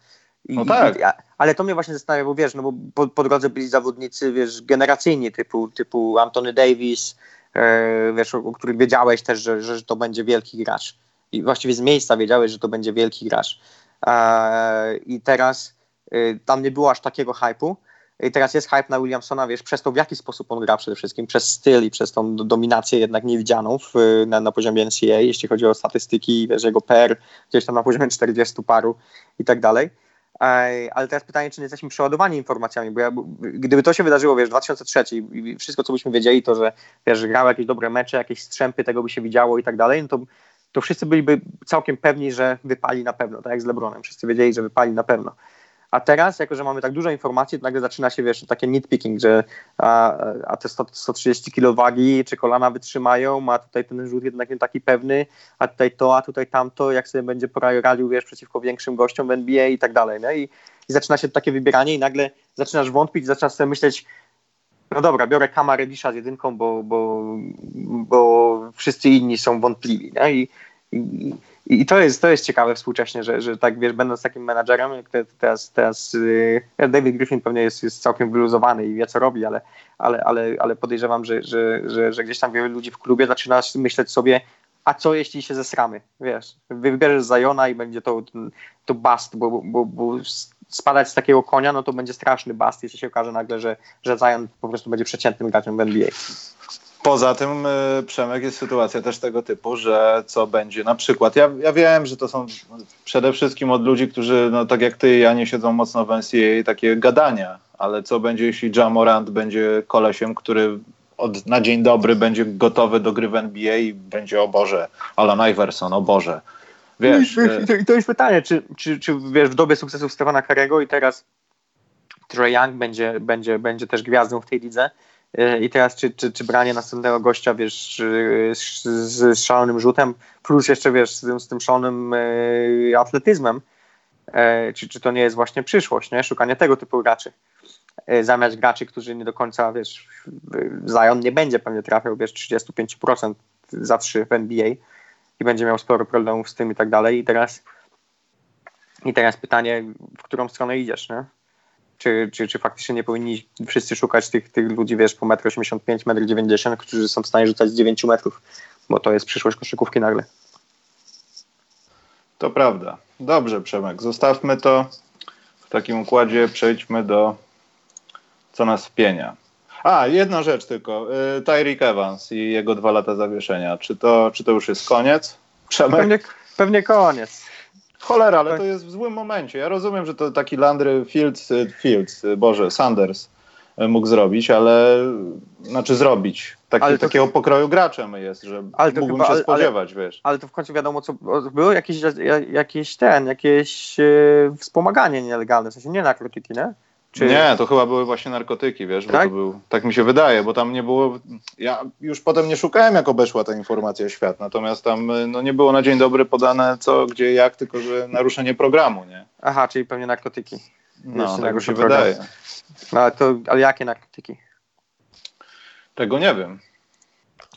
I, no tak. I, ale to mnie właśnie zastanawia, bo wiesz, no bo po, po drodze byli zawodnicy, wiesz, generacyjni typu, typu Anthony Davis, e, wiesz, o, o których wiedziałeś też, że, że to będzie wielki gracz. I właściwie z miejsca wiedziałeś, że to będzie wielki gracz. E, I teraz y, tam nie było aż takiego hypu. I teraz jest hype na Williamsona, wiesz, przez to w jaki sposób on gra przede wszystkim, przez styl i przez tą dominację jednak niewidzianą w, na, na poziomie NCAA, jeśli chodzi o statystyki, wiesz, jego per gdzieś tam na poziomie 40 paru i tak dalej. Ale teraz pytanie, czy nie jesteśmy przeładowani informacjami, bo ja, gdyby to się wydarzyło, wiesz, 2003 i wszystko, co byśmy wiedzieli, to, że wiesz, grał jakieś dobre mecze, jakieś strzępy, tego by się widziało i tak dalej, no to, to wszyscy byliby całkiem pewni, że wypali na pewno, tak jak z LeBronem, wszyscy wiedzieli, że wypali na pewno. A teraz, jako że mamy tak dużo informacji, to nagle zaczyna się, wiesz, takie nitpicking, że a, a te 100, 130 kg czy kolana wytrzymają, a tutaj ten rzut jednak nie taki pewny, a tutaj to, a tutaj tamto, jak sobie będzie radził, wiesz, przeciwko większym gościom w NBA i tak dalej, nie? I, I zaczyna się takie wybieranie i nagle zaczynasz wątpić, zaczynasz sobie myśleć, no dobra, biorę kamerę Disha z jedynką, bo, bo, bo wszyscy inni są wątpliwi, nie? I, i, i to jest, to jest ciekawe współcześnie, że, że tak wiesz, będąc takim menadżerem, jak te, teraz, teraz yy, David Griffin pewnie jest, jest całkiem wyluzowany i wie co robi, ale, ale, ale, ale podejrzewam, że, że, że, że gdzieś tam wielu ludzi w klubie zaczyna myśleć sobie, a co jeśli się zesramy, wiesz, wybierzesz Zajona i będzie to, to bust, bo, bo, bo spadać z takiego konia, no to będzie straszny bust, jeśli się okaże nagle, że, że Zion po prostu będzie przeciętnym graczem w NBA. Poza tym, y, Przemek, jest sytuacja też tego typu, że co będzie na przykład. Ja, ja wiem, że to są przede wszystkim od ludzi, którzy, no tak jak ty i ja, nie siedzą mocno w NCAA, takie gadania, ale co będzie, jeśli Jamorant będzie kolesiem, który od, na dzień dobry będzie gotowy do gry w NBA i będzie, o Boże, Alan Iverson, o Boże. Wiesz, no I, to, i to jest pytanie, czy, czy, czy wiesz, w dobie sukcesów Stefana Karego i teraz Trey Young będzie, będzie, będzie też gwiazdą w tej lidze, i teraz czy, czy, czy branie następnego gościa, wiesz, z, z szalonym rzutem, plus jeszcze, wiesz, z, z tym szalonym e, atletyzmem, e, czy, czy to nie jest właśnie przyszłość, nie? Szukanie tego typu graczy. E, zamiast graczy, którzy nie do końca, wiesz, Zion nie będzie pewnie trafiał, wiesz, 35% za 3 w NBA i będzie miał sporo problemów z tym i tak dalej. I teraz, i teraz pytanie, w którą stronę idziesz, nie? Czy, czy, czy faktycznie nie powinni wszyscy szukać tych, tych ludzi, wiesz, po 1,85 m, 1,90 m, którzy są w stanie rzucać z 9 metrów, bo to jest przyszłość koszykówki nagle. To prawda. Dobrze, Przemek. Zostawmy to w takim układzie. Przejdźmy do co nas wpienia. A, jedna rzecz tylko. Y, Tyreek Evans i jego dwa lata zawieszenia. Czy to, czy to już jest koniec? Przemek? Pewnie, pewnie koniec. Cholera, ale tak. to jest w złym momencie. Ja rozumiem, że to taki Landry Fields, y, Fields y, Boże, Sanders y, mógł zrobić, ale znaczy zrobić. Taki, to, takiego pokroju graczem jest, że mógłbym chyba, się spodziewać, ale, wiesz. Ale to w końcu wiadomo, co było jakieś, jakieś ten, jakieś e, wspomaganie nielegalne, w sensie nie narkotyki, nie? Czy... Nie, to chyba były właśnie narkotyki, wiesz, tak? Był, tak mi się wydaje, bo tam nie było, ja już potem nie szukałem, jak obeszła ta informacja świat, natomiast tam no, nie było na dzień dobry podane co, gdzie, jak, tylko że naruszenie programu, nie? Aha, czyli pewnie narkotyki. No, tak mi się program. wydaje. No, ale, to, ale jakie narkotyki? Tego nie wiem.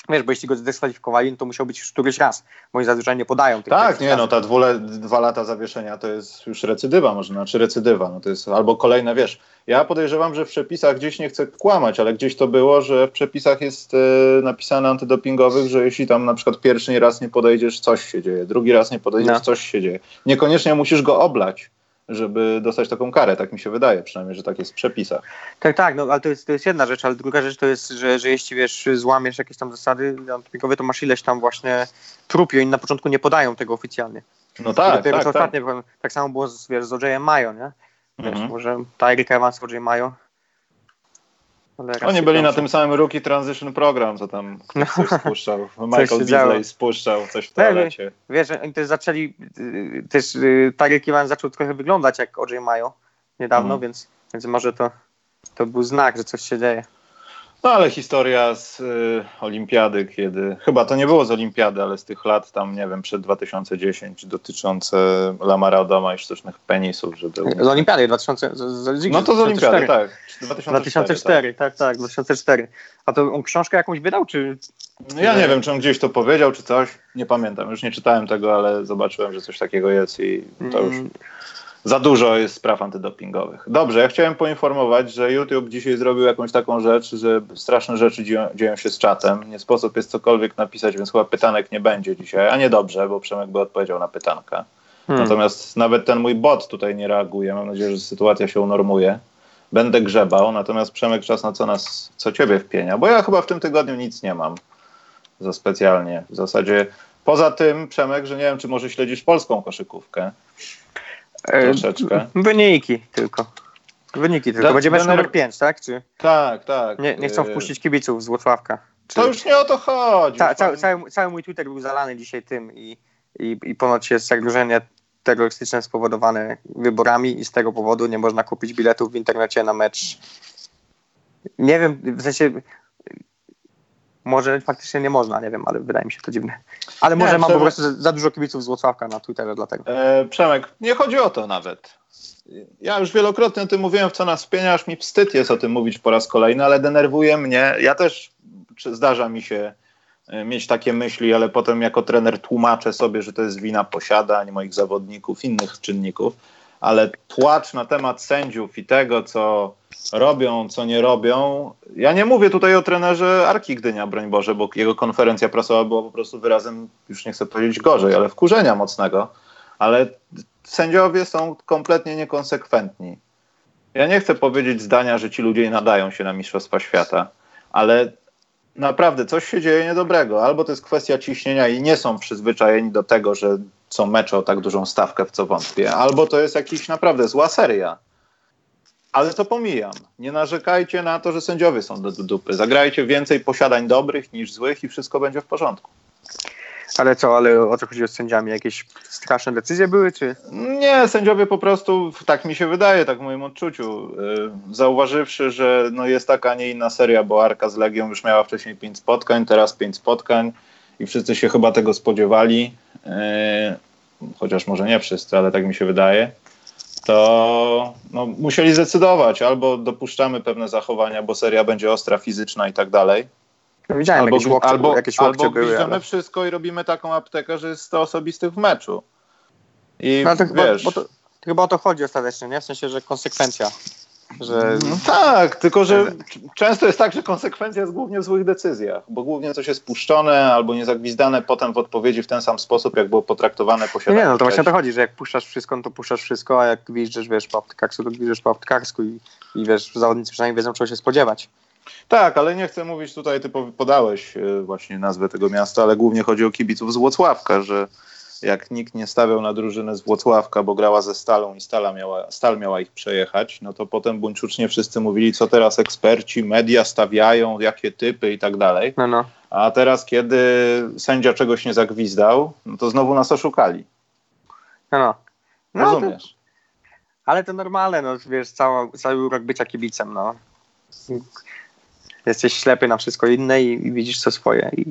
Wiesz, bo jeśli go zdyskwalifikowali, no to musiał być już któryś raz, bo oni zazwyczaj nie podają tych Tak, nie, no ta dwule, dwa lata zawieszenia to jest już recydywa, może znaczy recydywa, no to jest albo kolejne, wiesz, ja podejrzewam, że w przepisach gdzieś nie chcę kłamać, ale gdzieś to było, że w przepisach jest e, napisane antydopingowych, że jeśli tam na przykład pierwszy raz nie podejdziesz, coś się dzieje, drugi raz nie podejdziesz, no. coś się dzieje. Niekoniecznie musisz go oblać, żeby dostać taką karę. Tak mi się wydaje, przynajmniej, że tak jest w przepisach. Tak, tak, no ale to jest, to jest jedna rzecz, ale druga rzecz to jest, że, że jeśli wiesz, złamiesz jakieś tam zasady antybiotykowe, to masz ileś tam właśnie prób i oni na początku nie podają tego oficjalnie. No tak, tak, tak. Ostatnie, tak samo było z, wiesz, z OJ Mayo, nie? Wiesz, mhm. może Tyreek Evans, OJ Mayo oni byli na tym samym Rookie Transition Program, co tam ktoś no. spuszczał. Michael Beasley spuszczał coś w toalecie. Wiesz, oni też zaczęli, y, też y, Tarek Iwan zaczął trochę wyglądać jak OJ Mayo niedawno, mm. więc, więc może to, to był znak, że coś się dzieje. No ale historia z y, olimpiady, kiedy, chyba to nie było z olimpiady, ale z tych lat tam, nie wiem, przed 2010 dotyczące Lamara Odoma i sztucznych penisów, że był... Z olimpiady 2000, z, z, No to z olimpiady, tak. 2004, 2004 tak. tak, tak, 2004. A to on książkę jakąś wydał, czy... No ja nie wiem, czy on gdzieś to powiedział, czy coś, nie pamiętam, już nie czytałem tego, ale zobaczyłem, że coś takiego jest i to już... Za dużo jest spraw antydopingowych. Dobrze, ja chciałem poinformować, że YouTube dzisiaj zrobił jakąś taką rzecz, że straszne rzeczy dzieją, dzieją się z czatem. Nie sposób jest cokolwiek napisać, więc chyba pytanek nie będzie dzisiaj. A nie dobrze, bo Przemek by odpowiedział na pytankę. Hmm. Natomiast nawet ten mój bot tutaj nie reaguje. Mam nadzieję, że sytuacja się unormuje. Będę grzebał, natomiast Przemek czas na co nas, co ciebie wpienia, bo ja chyba w tym tygodniu nic nie mam za specjalnie. W zasadzie poza tym, Przemek, że nie wiem, czy może śledzisz polską koszykówkę. E, Troszeczkę. Wyniki tylko. Wyniki tylko. Będzie mecz numer 5, tak? Czy... Tak, tak. Nie, nie chcą e, wpuścić kibiców z Włocławka. Czy... To już nie o to chodzi. Ta, cały, cały, cały mój Twitter był zalany dzisiaj tym i, i, i ponoć jest zagrożenie terrorystyczne spowodowane wyborami i z tego powodu nie można kupić biletów w internecie na mecz. Nie wiem, w sensie może faktycznie nie można, nie wiem, ale wydaje mi się to dziwne. Ale może nie, mam Przemek... po prostu za dużo kibiców z Włocławka na Twitterze dlatego. E, Przemek, nie chodzi o to nawet. Ja już wielokrotnie o tym mówiłem, w co nas wspienia, aż mi wstyd jest o tym mówić po raz kolejny, ale denerwuje mnie. Ja też zdarza mi się e, mieć takie myśli, ale potem jako trener tłumaczę sobie, że to jest wina posiadań moich zawodników, innych czynników, ale płacz na temat sędziów i tego, co robią, co nie robią. Ja nie mówię tutaj o trenerze Arki Gdynia, broń Boże, bo jego konferencja prasowa była po prostu wyrazem, już nie chcę powiedzieć gorzej, ale wkurzenia mocnego, ale sędziowie są kompletnie niekonsekwentni. Ja nie chcę powiedzieć zdania, że ci ludzie nadają się na Mistrzostwa Świata, ale naprawdę coś się dzieje niedobrego. Albo to jest kwestia ciśnienia i nie są przyzwyczajeni do tego, że są mecze o tak dużą stawkę, w co wątpię, albo to jest jakiś naprawdę zła seria. Ale to pomijam. Nie narzekajcie na to, że sędziowie są do dupy. Zagrajcie więcej posiadań dobrych niż złych i wszystko będzie w porządku. Ale co, ale o co chodzi z sędziami? Jakieś straszne decyzje były, czy? Nie, sędziowie po prostu, tak mi się wydaje, tak w moim odczuciu, yy, zauważywszy, że no jest taka, a nie inna seria, bo Arka z Legią już miała wcześniej pięć spotkań, teraz pięć spotkań i wszyscy się chyba tego spodziewali, yy, chociaż może nie wszyscy, ale tak mi się wydaje, to no, musieli zdecydować, albo dopuszczamy pewne zachowania, bo seria będzie ostra, fizyczna i tak dalej, no, widziałem albo, jakieś łokcie, albo, jakieś łokcie albo były. ale... wszystko i robimy taką aptekę, że jest 100 osobistych w meczu. I no, to wiesz... Chyba, to, chyba o to chodzi ostatecznie, nie? W sensie, że konsekwencja. Że... No tak, tylko że często jest tak, że konsekwencja jest głównie w złych decyzjach, bo głównie coś jest puszczone albo niezagwizdane potem w odpowiedzi w ten sam sposób, jak było potraktowane posiadanie. Nie, no to właśnie o to chodzi, że jak puszczasz wszystko, no to puszczasz wszystko, a jak widzisz, wiesz, po aptekarsku, to widzisz po aptekarsku i, i wiesz, zawodnicy przynajmniej wiedzą, czego się spodziewać. Tak, ale nie chcę mówić tutaj, ty podałeś e, właśnie nazwę tego miasta, ale głównie chodzi o kibiców z Włocławka, że jak nikt nie stawiał na drużynę z Włocławka, bo grała ze Stalą i Stala miała, Stal miała ich przejechać, no to potem buńczucznie wszyscy mówili, co teraz eksperci, media stawiają, jakie typy i tak dalej. No, no. A teraz, kiedy sędzia czegoś nie zagwizdał, no to znowu nas oszukali. No, no. no Rozumiesz? To, ale to normalne, no wiesz, cała, cały urok bycia kibicem, no jesteś ślepy na wszystko inne i, i widzisz co swoje. I...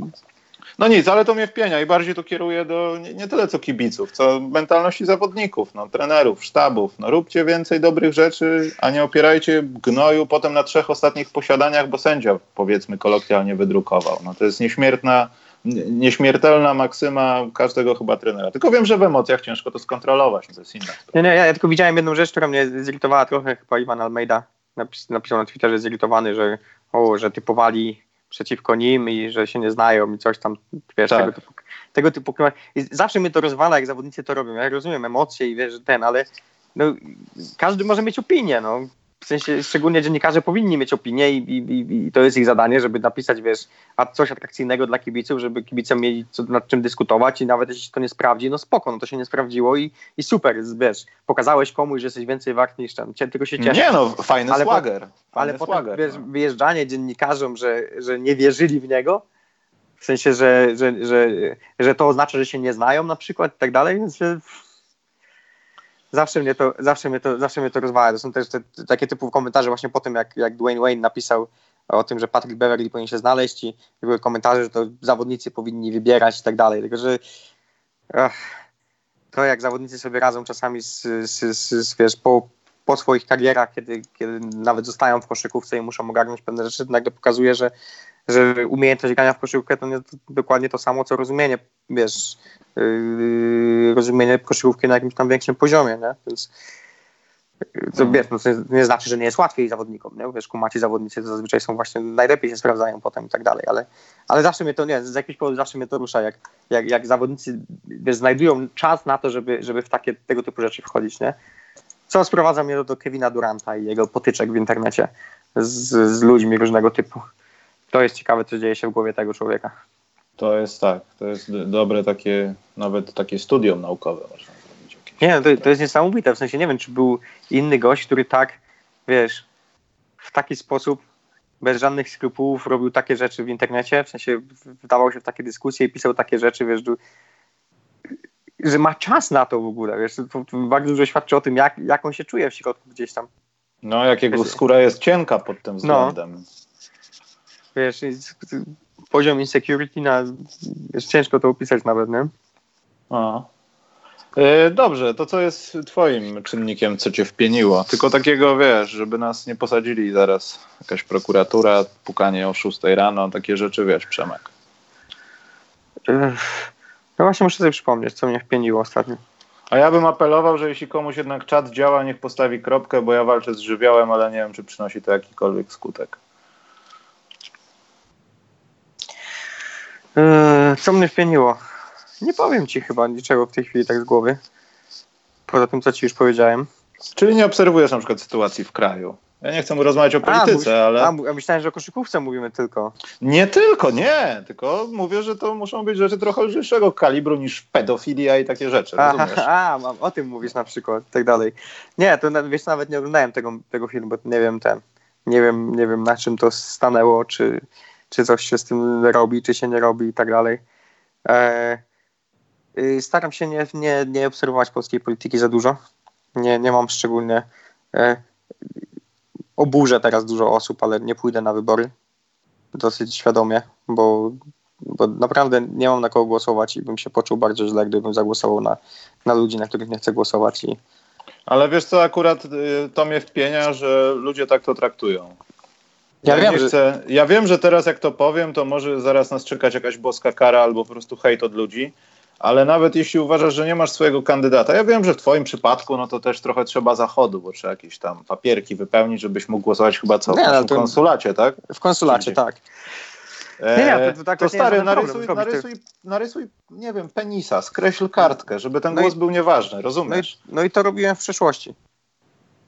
No nic, ale to mnie wpienia i bardziej to kieruje do nie, nie, tyle co kibiców, co mentalności zawodników, no, trenerów, sztabów. No, róbcie więcej dobrych rzeczy, a nie opierajcie gnoju potem na trzech ostatnich posiadaniach, bo sędzia powiedzmy kolokwialnie wydrukował. No, to jest nieśmiertna, nieśmiertelna maksyma każdego chyba trenera. Tylko wiem, że w emocjach ciężko to skontrolować, to jest inna. Nie, nie, ja, ja tylko widziałem jedną rzecz, która mnie zirytowała trochę, chyba Iwan Almeida napis, napisał na Twitterze zirytowany, że o, że typowali przeciwko nim i że się nie znają i coś tam, wiesz, tak. tego typu, tego typu I zawsze mnie to rozwala, jak zawodnicy to robią. Ja rozumiem emocje i wiesz, ten, ale no, każdy może mieć opinię, no w sensie szczególnie dziennikarze powinni mieć opinię i, i, i, to jest ich zadanie, żeby napisać, wiesz, a coś atrakcyjnego dla kibiców, żeby kibice mieli co, nad czym dyskutować i nawet jeśli to nie sprawdzi, no spoko, no to się nie sprawdziło i, i super, wiesz, pokazałeś komuś, że jesteś więcej wart niż tam, tylko się cieszę. Nie no, fajny ale swagger. Po, ale potem, wiesz, no. wyjeżdżanie dziennikarzom, że, że nie wierzyli w niego, w sensie, że, że, że, że to oznacza, że się nie znają na przykład i tak dalej, więc zawsze mnie to, zawsze mnie to, zawsze mnie to rozwala. To są też te, te, takie typu komentarze właśnie po tym, jak, jak Dwayne Wayne napisał o tym, że Patrick Beverly powinien się znaleźć i były komentarze, że to zawodnicy powinni wybierać i tak dalej. Tylko, że ach, to jak zawodnicy sobie radzą czasami z, z, z, z wiesz, po, po swoich karierach, kiedy, kiedy nawet zostają w koszykówce i muszą ogarnąć pewne rzeczy, nagle pokazuje, że, że umiejętność grania w koszykówkę to nie to dokładnie to samo, co rozumienie, wiesz, rozumienie koszykówki na jakimś tam większym poziomie, nie? Więc Co, wiesz, no, to nie znaczy, że nie jest łatwiej zawodnikom, nie? Wiesz, kumaci zawodnicy to zazwyczaj są właśnie, najlepiej się sprawdzają potem i tak dalej, ale, ale zawsze mnie to, nie, z jakiegoś powodu zawsze mnie to rusza, jak, jak, jak zawodnicy wiesz, znajdują czas na to, żeby, żeby w takie, tego typu rzeczy wchodzić, nie? Co sprowadza mnie do, do Kevina Duranta i jego potyczek w internecie z, z ludźmi różnego typu. To jest ciekawe, co dzieje się w głowie tego człowieka. To jest tak, to jest dobre takie, nawet takie studium naukowe można zrobić. Jakieś. Nie, to, to jest niesamowite, w sensie nie wiem, czy był inny gość, który tak, wiesz, w taki sposób, bez żadnych skrupułów robił takie rzeczy w internecie, w sensie wdawał się w takie dyskusje i pisał takie rzeczy, wiesz, że ma czas na to w ogóle, wiesz, to, bardzo dużo świadczy o tym, jak, jak on się czuje w środku gdzieś tam. No, jak jego skóra jest cienka pod tym względem. No. Wiesz, poziom insecurity na, jest ciężko to opisać nawet, nie? A. E, dobrze, to co jest twoim czynnikiem, co cię wpieniło? Tylko takiego, wiesz, żeby nas nie posadzili zaraz jakaś prokuratura, pukanie o 6 rano, takie rzeczy, wiesz, Przemek. No właśnie muszę sobie przypomnieć, co mnie wpieniło ostatnio. A ja bym apelował, że jeśli komuś jednak czat działa, niech postawi kropkę, bo ja walczę z żywiołem, ale nie wiem, czy przynosi to jakikolwiek skutek. Eee, co mnie wpieniło? Nie powiem ci chyba niczego w tej chwili tak z głowy. Poza tym, co ci już powiedziałem. Czyli nie obserwujesz na przykład sytuacji w kraju? Ja nie chcę rozmawiać o polityce, a, ale. A, myślałem, że o koszykówce mówimy tylko. Nie tylko, nie. Tylko mówię, że to muszą być rzeczy trochę lżejszego kalibru niż pedofilia i takie rzeczy. A, a, o tym mówisz na przykład, tak dalej. Nie, to wiesz, nawet nie oglądałem tego, tego filmu, bo nie wiem ten. Nie wiem, nie wiem na czym to stanęło, czy, czy coś się z tym robi, czy się nie robi i tak dalej. E, y, staram się nie, nie, nie obserwować polskiej polityki za dużo. Nie, nie mam szczególnie. E, oburzę teraz dużo osób, ale nie pójdę na wybory dosyć świadomie, bo, bo naprawdę nie mam na kogo głosować i bym się poczuł bardzo źle, gdybym zagłosował na, na ludzi, na których nie chcę głosować. I... Ale wiesz co, akurat y, to mnie wpienia, że ludzie tak to traktują. Ja, ja, wiem, chcę, że... ja wiem, że teraz jak to powiem, to może zaraz nas czekać jakaś boska kara albo po prostu hejt od ludzi, ale nawet jeśli uważasz, że nie masz swojego kandydata, ja wiem, że w twoim przypadku no to też trochę trzeba zachodu, bo trzeba jakieś tam papierki wypełnić, żebyś mógł głosować chyba co, nie, w konsulacie, tak? W konsulacie, tak. E, nie, nie, to, to, tak to stary, narysuj, narysuj, narysuj, nie wiem, penisa, skreśl kartkę, żeby ten no głos i, był nieważny, rozumiesz? No i, no i to robiłem w przeszłości.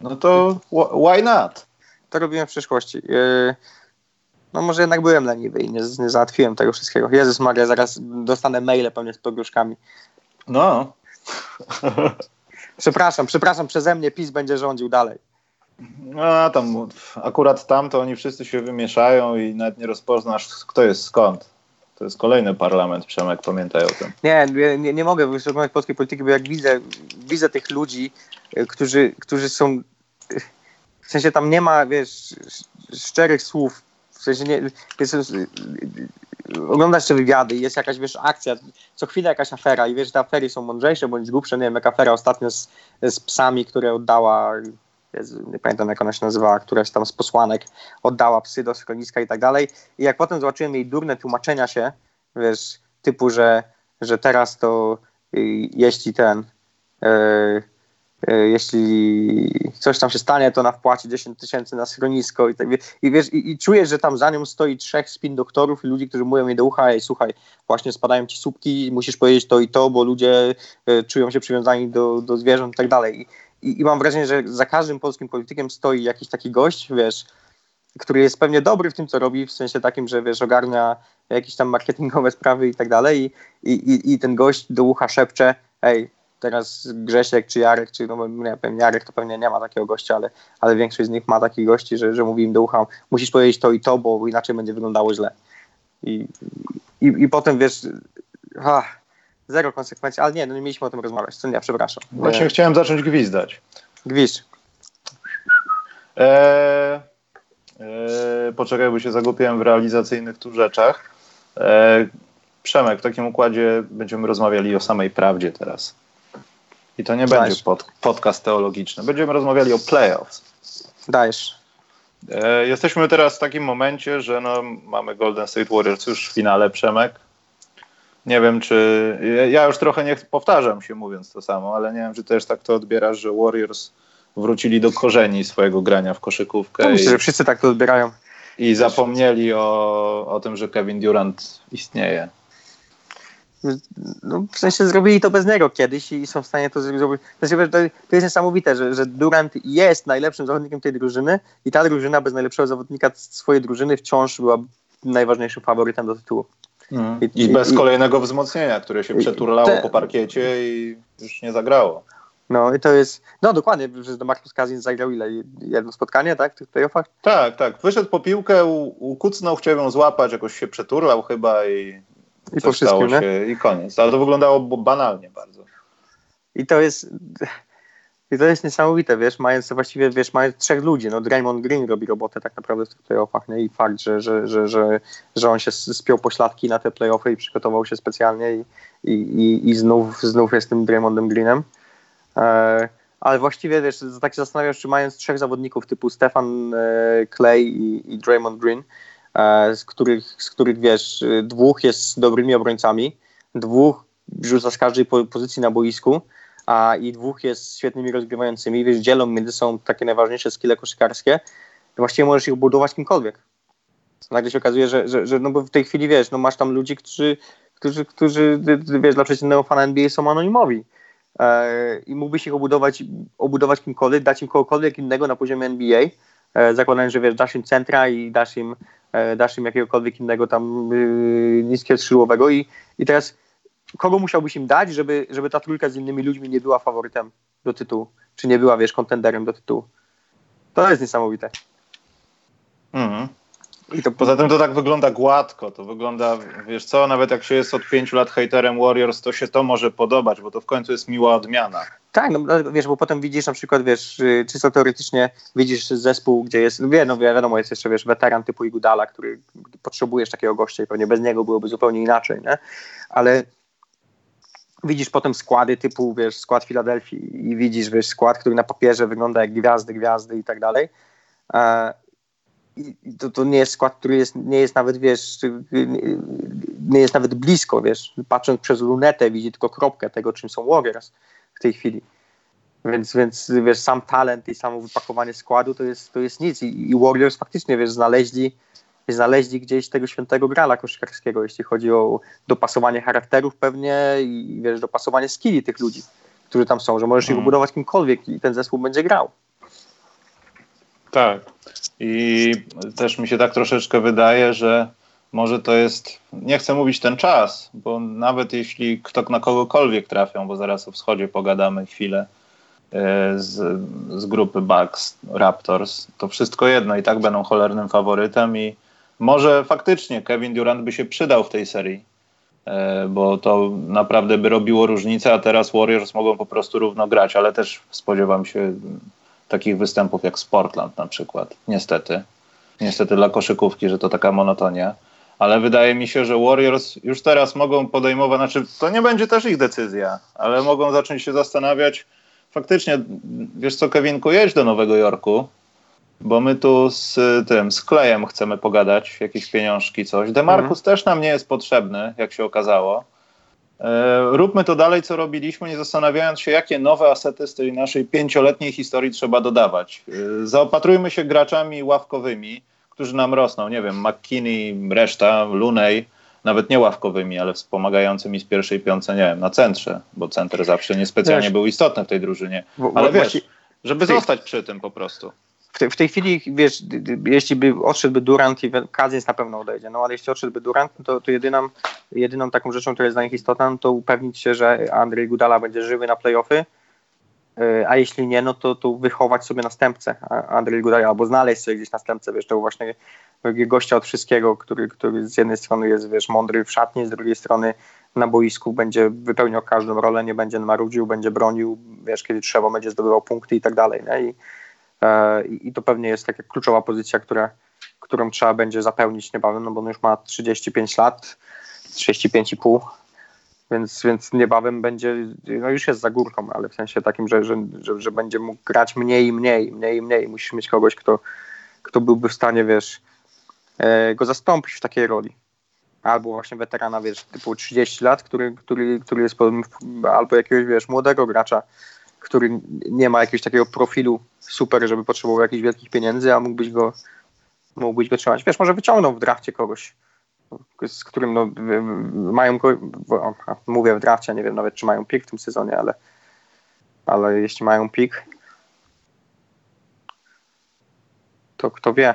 No to why not? To robiłem w przeszłości. Yy, no może jednak byłem leniwy i nie, nie załatwiłem tego wszystkiego. Jezus Maria, zaraz dostanę maile pewnie z pogróżkami. No. przepraszam, przepraszam, przeze mnie PiS będzie rządził dalej. No tam, akurat tam to oni wszyscy się wymieszają i nawet nie rozpoznasz, kto jest skąd. To jest kolejny parlament, Przemek, pamiętaj o tym. Nie, nie, nie mogę wysłuchać polskiej polityki, bo jak widzę, widzę tych ludzi, którzy, którzy są... Y, w sensie tam nie ma, wiesz, szczerych słów. W sensie nie, jest, oglądasz te wywiady i jest jakaś, wiesz, akcja, co chwilę jakaś afera i wiesz, te afery są mądrzejsze bądź głupsze, nie wiem, jak afera ostatnio z, z psami, które oddała, nie pamiętam jak ona się nazywała, któraś tam z posłanek oddała psy do schroniska i tak dalej. I jak potem zobaczyłem jej durne tłumaczenia się, wiesz, typu, że, że teraz to y, jeśli ten... jeśli coś tam się stanie, to ona wpłaci 10 tysięcy na schronisko i, tak, i wiesz, i, i czujesz, że tam za nią stoi trzech spin doktorów i ludzi, którzy mówią jej do ucha, ej słuchaj, właśnie spadają ci słupki, musisz powiedzieć to i to, bo ludzie y, czują się przywiązani do, do zwierząt i tak dalej. I, mam wrażenie, że za każdym polskim politykiem stoi jakiś taki gość, wiesz, który jest pewnie dobry w tym, co robi, w sensie takim, że wiesz, ogarnia jakieś tam marketingowe sprawy i tak dalej i, i ten gość do ucha szepcze, ej, teraz Grzesiek czy Jarek, czy no nie wiem, Jarek to pewnie nie ma takiego gościa, ale, ale większość z nich ma takich gości, że, że mówi im do ucha, musisz powiedzieć to i to, bo inaczej będzie wyglądało źle. I, i, i potem wiesz, ha, zero konsekwencji, ale nie, no nie mieliśmy o tym rozmawiać, co nie, przepraszam. Właśnie nie. chciałem zacząć gwizdać. Gwizd. Eee, eee, poczekaj, bo się zagupiłem w realizacyjnych tu rzeczach. Eee, Przemek, w takim układzie będziemy rozmawiali o samej prawdzie teraz. I to nie Dajesz. będzie pod, podcast teologiczny. Będziemy rozmawiali o playoffs. Dajesz. E, jesteśmy teraz w takim momencie, że no, mamy Golden State Warriors już w finale, Przemek. Nie wiem, czy. Ja już trochę nie powtarzam się mówiąc to samo, ale nie wiem, czy też tak to odbierasz, że Warriors wrócili do korzeni swojego grania w koszykówkę. No, myślę, i, że wszyscy tak to odbierają. I zapomnieli o, o tym, że Kevin Durant istnieje. No, w sensie zrobili to bez niego kiedyś i są w stanie to zrobić. To, to jest niesamowite, że, że Durant jest najlepszym zawodnikiem tej drużyny i ta drużyna bez najlepszego zawodnika swojej drużyny wciąż była najważniejszym faworytem do tytułu. Mm. I, I, bez i, kolejnego wzmocnienia, które się przeturlało te, po parkiecie i już nie zagrało. No i to jest, no dokładnie, że Marcus Cousins zagrał ile? Jedno spotkanie, tak, w tych playoffach? Tak, tak. Wyszedł po piłkę, ukucnął, chciał ją złapać, jakoś się przeturlał chyba i, I po wszystkim, się, i koniec. Ale to wyglądało banalnie bardzo. I to jest, i to jest niesamowite, wiesz, mając właściwie, wiesz, mając trzech ludzi, no Draymond Green robi robotę tak naprawdę w tych playoffach, nie? I fakt, że, że, że, że, że on się spiął pośladki na te playoffy i przygotował się specjalnie i, i, i, i znów, znów jest tym Draymondem Greenem. E, ale właściwie, wiesz, tak się zastanawiasz, czy mając trzech zawodników typu Stefan e, Clay i, i Draymond Green, z których, z których, wiesz, dwóch jest dobrymi obrońcami, dwóch rzuca z każdej pozycji na boisku, a i dwóch jest świetnymi rozgrywającymi, wiesz, dzielą między sobą takie najważniejsze skille koszykarskie, to właściwie możesz ich budować kimkolwiek. Nagle się okazuje, że, że, że no bo w tej chwili, wiesz, no masz tam ludzi, którzy, którzy, którzy wiesz, dla przeciętnego fana NBA są anonimowi e, i mógłbyś ich obudować, obudować kimkolwiek, dać im kogokolwiek innego na poziomie NBA, e, zakładając, że wiesz, dasz im centra i dasz im, e, dasz im jakiegokolwiek innego tam yy, niskiego skrzydłowego i, i teraz kogo musiałbyś im dać, żeby, żeby ta trójka z innymi ludźmi nie była faworytem do tytułu, czy nie była, wiesz, kontenderem do tytułu. To jest niesamowite. Mhm. I to... Poza tym to tak wygląda gładko, to wygląda, wiesz co, nawet jak się jest od pięciu lat haterem Warriors, to się to może podobać, bo to w końcu jest miła odmiana. Tak, no wiesz, bo potem widzisz na przykład, wiesz, y, czysto teoretycznie widzisz zespół, gdzie jest, wie, no wiadomo, jest jeszcze, wiesz, weteran typu Igudala, który potrzebujesz takiego gościa i pewnie bez niego byłoby zupełnie inaczej, nie? Ale widzisz potem składy typu, wiesz, skład Filadelfii i widzisz, wiesz, skład, który na papierze wygląda jak gwiazdy, gwiazdy i tak dalej. I to, to nie jest skład, który jest, nie jest nawet, wiesz, nie jest nawet blisko, wiesz, patrząc przez lunetę widzi tylko kropkę tego, czym są Warriors w tej chwili. Więc, więc wiesz, sam talent i samo wypakowanie składu to jest, to jest nic. I, I Warriors faktycznie, wiesz, znaleźli znaleźli gdzieś tego świętego grala koszykarskiego, jeśli chodzi o dopasowanie charakterów pewnie i wiesz, dopasowanie skilli tych ludzi, którzy tam są, że możesz ich mhm. budować kimkolwiek i ten zespół będzie grał. Tak. I też mi się tak troszeczkę wydaje, że może to jest, nie chcę mówić ten czas, bo nawet jeśli kto na kogokolwiek trafią, bo zaraz o wschodzie pogadamy chwilę e, z, z grupy Bucks, Raptors, to wszystko jedno i tak będą cholernym faworytem i może faktycznie Kevin Durant by się przydał w tej serii, e, bo to naprawdę by robiło różnicę, a teraz Warriors mogą po prostu równo grać, ale też spodziewam się takich występów jak z Portland na przykład. Niestety. Niestety dla koszykówki, że to taka monotonia. Ale wydaje mi się, że Warriors już teraz mogą podejmować, znaczy to nie będzie też ich decyzja, ale mogą zacząć się zastanawiać. Faktycznie, wiesz co, Kevinku, jedź do Nowego Jorku, bo my tu z tym, z Klejem chcemy pogadać, jakieś pieniążki, coś. Demarkus mhm. też nam nie jest potrzebny, jak się okazało. E, róbmy to dalej, co robiliśmy, nie zastanawiając się, jakie nowe asety z tej naszej pięcioletniej historii trzeba dodawać. E, zaopatrujmy się graczami ławkowymi, którzy nam rosną. Nie wiem, McKinney, reszta, Lunej, nawet nie ławkowymi, ale wspomagającymi z pierwszej piące, nie wiem, na centrze, bo center zawsze niespecjalnie wiesz, był istotny w tej drużynie. Ale wiesz, żeby zostać przy tym po prostu w, te, w tej chwili, wiesz, jeśli by odszedłby Durant i Kazins na pewno odejdzie, no ale jeśli odszedłby Durant, to, to jedyną, jedyną taką rzeczą, która jest dla nich istotna, no to upewnić się, że Andrzej Gudala będzie żywy na playoffy, e, a jeśli nie, no to, to wychować sobie następcę Andrzej Gudala, albo znaleźć sobie gdzieś następcę, wiesz, to właśnie gościa od wszystkiego, który, który z jednej strony jest, wiesz, mądry w szatni, z drugiej strony na boisku będzie wypełniał każdą rolę, nie będzie marudził, będzie bronił, wiesz, kiedy trzeba, będzie zdobywał punkty i tak dalej, nie? I, I to pewnie jest taka kluczowa pozycja, która, którą trzeba będzie zapełnić niebawem, no bo on już ma 35 lat, 35,5, więc, więc niebawem będzie, no już jest za górką, ale w sensie takim, że, że, że, że będzie mógł grać mniej i mniej, mniej i mniej. Musisz mieć kogoś, kto, kto byłby w stanie, wiesz, e, go zastąpić w takiej roli. Albo właśnie weterana, wiesz, typu 30 lat, który, który, który jest albo jakiegoś, wiesz, młodego gracza, który nie ma jakiegoś takiego profilu super, żeby potrzebował jakichś wielkich pieniędzy, a mógłbyś go, mógłbyś go trzymać. Wiesz, może wyciągnął w drafcie kogoś, z którym no, mają, mówię w drafcie, nie wiem nawet czy mają pik w tym sezonie, ale, ale jeśli mają pik, to kto wie.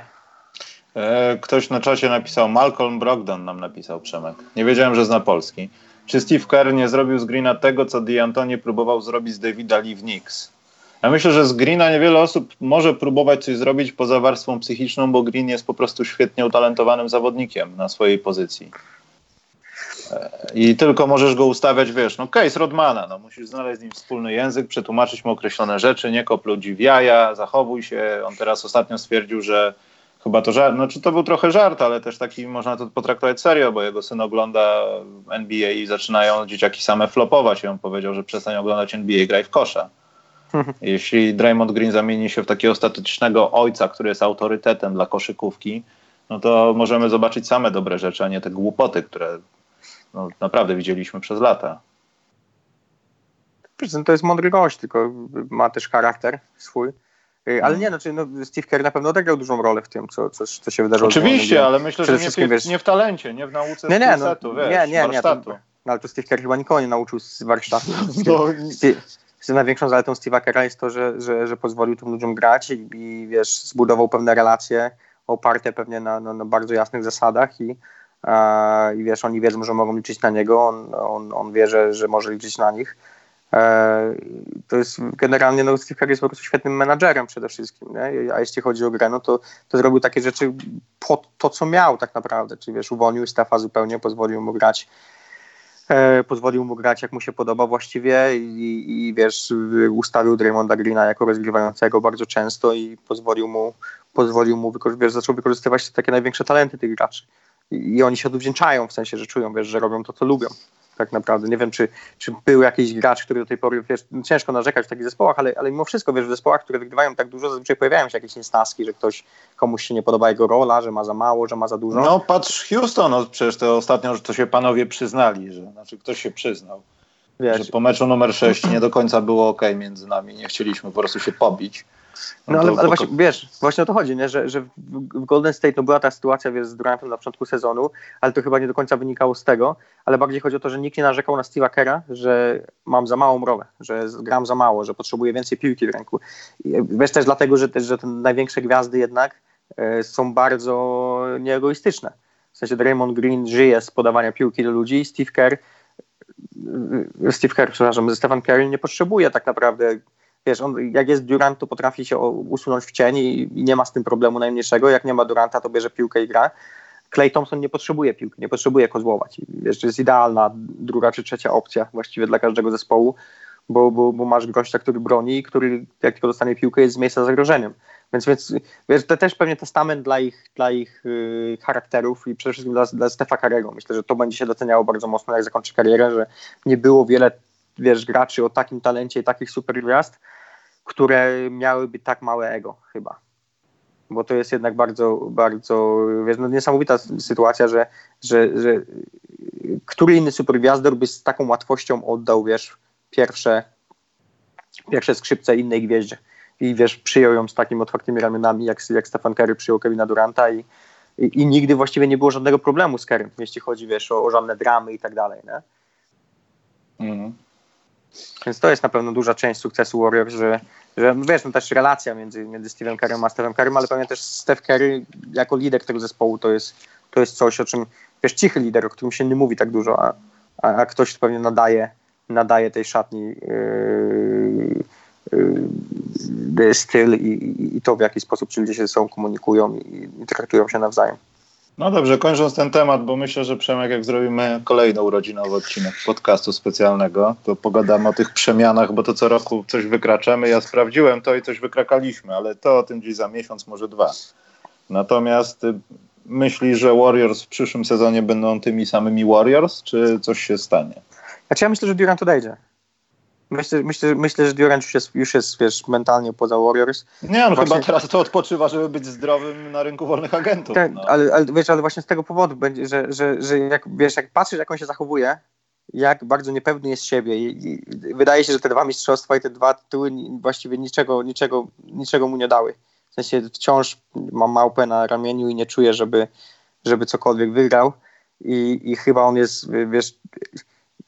E, ktoś na czacie napisał, Malcolm Brogdon nam napisał Przemek. Nie wiedziałem, że zna polski. Czy Steve Kerr nie zrobił z Greena tego, co D'Antoni próbował zrobić z Davida Lee w Knicks? Ja myślę, że z Greena niewiele osób może próbować coś zrobić poza warstwą psychiczną, bo Green jest po prostu świetnie utalentowanym zawodnikiem na swojej pozycji. E, I tylko możesz go ustawiać, wiesz, no case Rodmana, no musisz znaleźć z nim wspólny język, przetłumaczyć mu określone rzeczy, nie kop ludzi w jaja, zachowuj się. On teraz ostatnio stwierdził, że chyba to żart, znaczy to był trochę żart, ale też taki można to potraktować serio, bo jego syn ogląda NBA i zaczynają dzieciaki same flopować i on powiedział, że przestań oglądać NBA, graj w kosza. Jeśli Draymond Green zamieni się w takiego statycznego ojca, który jest autorytetem dla koszykówki, no to możemy zobaczyć same dobre rzeczy, a nie te głupoty, które no, naprawdę widzieliśmy przez lata. To jest mądry gość, tylko ma też charakter swój. Y, ale no. nie, znaczy, no, Steve Kerr na pewno odegrał dużą rolę w tym, co, co, co się wydarzyło. Oczywiście, ale myślę, że nie w, wiesz, nie w talencie, nie w nauce nie, nie, no, wiesz, nie, nie, nie, to, no, ale to Steve Kerr chyba nikogo nie nauczył z warsztatu. No, największą zaletą Steve'a Kerra jest to, że, że, że pozwolił tym ludziom grać i, i wiesz, zbudował pewne relacje oparte pewnie na, na, na bardzo jasnych zasadach i, e, i wiesz, oni wiedzą, że mogą liczyć na niego, on, on, on wie, że, że może liczyć na nich. E, to jest generalnie, no Steve Kerr jest po prostu świetnym menadżerem przede wszystkim, nie? a jeśli chodzi o grę, no to, to zrobił takie rzeczy po to, co miał tak naprawdę, czyli wiesz, uwolnił Stefa zupełnie, pozwolił mu grać E, pozwolił mu grać jak mu się podoba właściwie i, i wiesz, ustawił Draymonda Greena jako rozgrywającego bardzo często i pozwolił mu, pozwolił mu wiesz, zaczął wykorzystywać takie największe talenty tych graczy. I, I oni się odwdzięczają, w sensie, że czują, wiesz, że robią to, co lubią tak naprawdę. Nie wiem, czy, czy był jakiś gracz, który do tej pory, wiesz, ciężko narzekać w takich zespołach, ale, ale mimo wszystko, wiesz, w zespołach, które wygrywają tak dużo, zazwyczaj pojawiają się jakieś niesnaski, że ktoś, komuś się nie podoba jego rola, że ma za mało, że ma za dużo. No patrz Houston, no, przecież to ostatnio, że to się panowie przyznali, że, znaczy ktoś się przyznał. Wiesz, że po meczu numer 6 nie do końca było ok między nami, nie chcieliśmy po prostu się pobić. No, no ale, ale właśnie, wiesz, właśnie o to chodzi, nie? Że, że w Golden State no była ta sytuacja wiesz, z Durantem na początku sezonu, ale to chyba nie do końca wynikało z tego, ale bardziej chodzi o to, że nikt nie narzekał na Steve'a Kera, że mam za małą rolę, że gram za mało, że potrzebuję więcej piłki w ręku. I wiesz też dlatego, że, że te największe gwiazdy jednak e, są bardzo nieegoistyczne. W sensie Draymond Green żyje z podawania piłki do ludzi i Steve Kerr e, Steve Kerr, przepraszam, Stephen Curry nie potrzebuje tak naprawdę wiesz, on, jak jest Durant, to potrafi się usunąć w cień i, i, nie ma z tym problemu najmniejszego. Jak nie ma Duranta, to bierze piłkę i gra. Clay Thompson nie potrzebuje piłki, nie potrzebuje kozłować. Wiesz, to jest idealna druga czy trzecia opcja właściwie dla każdego zespołu, bo, bo, bo masz gościa, który broni, który jak tylko dostanie piłkę jest z miejsca zagrożeniem. Więc, więc wiesz, to też pewnie testament dla ich, dla ich yy, charakterów i przede wszystkim dla, dla Stefa Karego. Myślę, że to będzie się doceniało bardzo mocno, jak zakończy karierę, że nie było wiele wiesz, graczy o takim talencie i takich super gwiazd, które miałyby tak małe ego chyba. Bo to jest jednak bardzo, bardzo wiesz, no niesamowita sytuacja, że, że, że który inny supergwiazdor by z taką łatwością oddał, wiesz, pierwsze, pierwsze skrzypce innej gwieździe. I wiesz, przyjął ją z takimi otwartymi ramionami, jak, jak Stefan Kerry przyjął Kevina Duranta i, i, i, nigdy właściwie nie było żadnego problemu z Kerrym, jeśli chodzi, wiesz, o, o żadne dramy i tak dalej, nie? Mhm. Więc to jest na pewno duża część sukcesu Warriors, że, że wiesz, no też relacja między, między Steve'em Kerrym a Steve'em Kerrym, ale pewnie też Steph Curry jako lider tego zespołu to jest, to jest coś, o czym, wiesz, cichy lider, o którym się nie mówi tak dużo, a, a, a ktoś pewnie nadaje, nadaje tej szatni yy, yy, styl i, i, to, w jaki sposób ci ludzie się ze sobą komunikują i, i traktują się nawzajem. No dobrze, kończąc ten temat, bo myślę, że Przemek, jak zrobimy kolejny urodzinowy odcinek podcastu specjalnego, to pogadamy o tych przemianach, bo to co roku coś wykraczamy. Ja sprawdziłem to i coś wykrakaliśmy, ale to o tym gdzieś za miesiąc, może dwa. Natomiast y, myśli, że Warriors w przyszłym sezonie będą tymi samymi Warriors, czy coś się stanie? Znaczy ja myślę, że Durant odejdzie. Myślę, myślę, myślę, że Durant już jest, już jest wiesz, mentalnie poza Warriors. Nie, on właśnie... chyba teraz to odpoczywa, żeby być zdrowym na rynku wolnych agentów. Tak, no. ale, ale, wiesz, ale właśnie z tego powodu będzie, że, że, że jak, wiesz, jak patrzysz, jak on się zachowuje jak bardzo niepewny jest siebie. I, i wydaje się, że te dwa mistrzostwa i te dwa tytuły właściwie niczego, niczego, niczego mu nie dały. W sensie wciąż mam małpę na ramieniu i nie czuję, żeby, żeby cokolwiek wygrał. I, I chyba on jest, wiesz,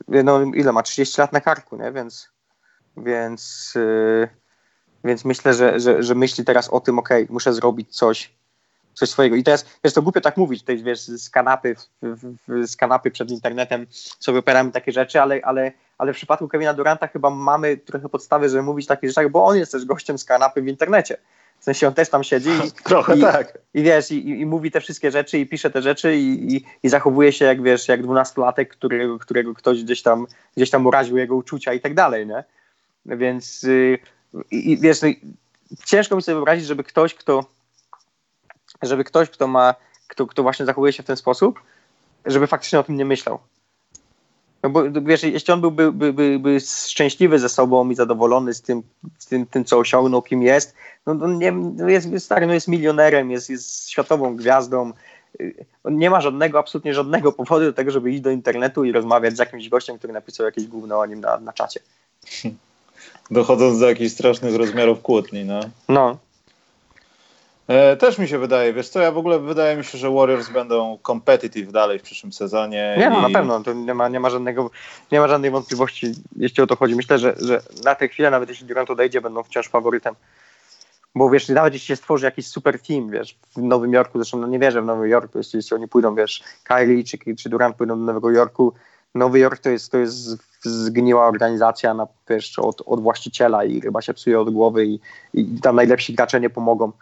no ile ma? 30 lat na karku, nie? Więc, więc, yy, więc myślę, że, że, że myśli teraz o tym, ok, muszę zrobić coś, coś swojego. I teraz, wiesz, to głupio tak mówić, tutaj, wiesz, z kanapy, w, w, z kanapy przed internetem sobie opieramy takie rzeczy, ale, ale, ale w przypadku Kevina Duranta chyba mamy trochę podstawy, żeby mówić takie rzeczy, bo on jest też gościem z kanapy w internecie. W sensie on też tam siedzi i, Trochę i, tak. i wiesz, i, i, mówi te wszystkie rzeczy i pisze te rzeczy i, i, i zachowuje się jak wiesz, jak dwunastolatek, którego, którego ktoś gdzieś tam, gdzieś tam uraził jego uczucia i tak dalej, nie? Więc yy, i, wiesz, no, ciężko mi sobie wyobrazić, żeby ktoś, kto żeby ktoś, kto ma, kto, kto właśnie zachowuje się w ten sposób, żeby faktycznie o tym nie myślał. No bo wiesz, jeśli on byłby by, by, by szczęśliwy ze sobą i zadowolony z tym, z tym, tym co osiągnął, kim jest, no, no nie, no jest, jest stary, no jest milionerem, jest, jest światową gwiazdą. On nie ma żadnego, absolutnie żadnego powodu do tego, żeby iść do internetu i rozmawiać z jakimś gościem, który napisał jakieś gówno o nim na, na czacie. Dochodząc do jakichś strasznych rozmiarów kłótni, no. No. E, też mi się wydaje, wiesz co, ja w ogóle wydaje mi się, że Warriors będą competitive dalej w przyszłym sezonie. Nie, no na pewno, to nie ma, nie ma, żadnego, nie ma żadnej wątpliwości, jeśli o to chodzi. Myślę, że, że na tę chwilę, nawet jeśli Durant odejdzie, będą wciąż faworytem. Bo wiesz, nawet jeśli się stworzy jakiś super team, wiesz, w Nowym Jorku, zresztą no nie wierzę w Nowym Jorku, jeśli, jeśli oni pójdą, wiesz, Kyrie czy, czy Durant pójdą do Nowego Jorku, Nowy Jork to jest, to jest zgniła organizacja na, wiesz, od, od właściciela i chyba się psuje od głowy i, i tam najlepsi gracze nie pomogą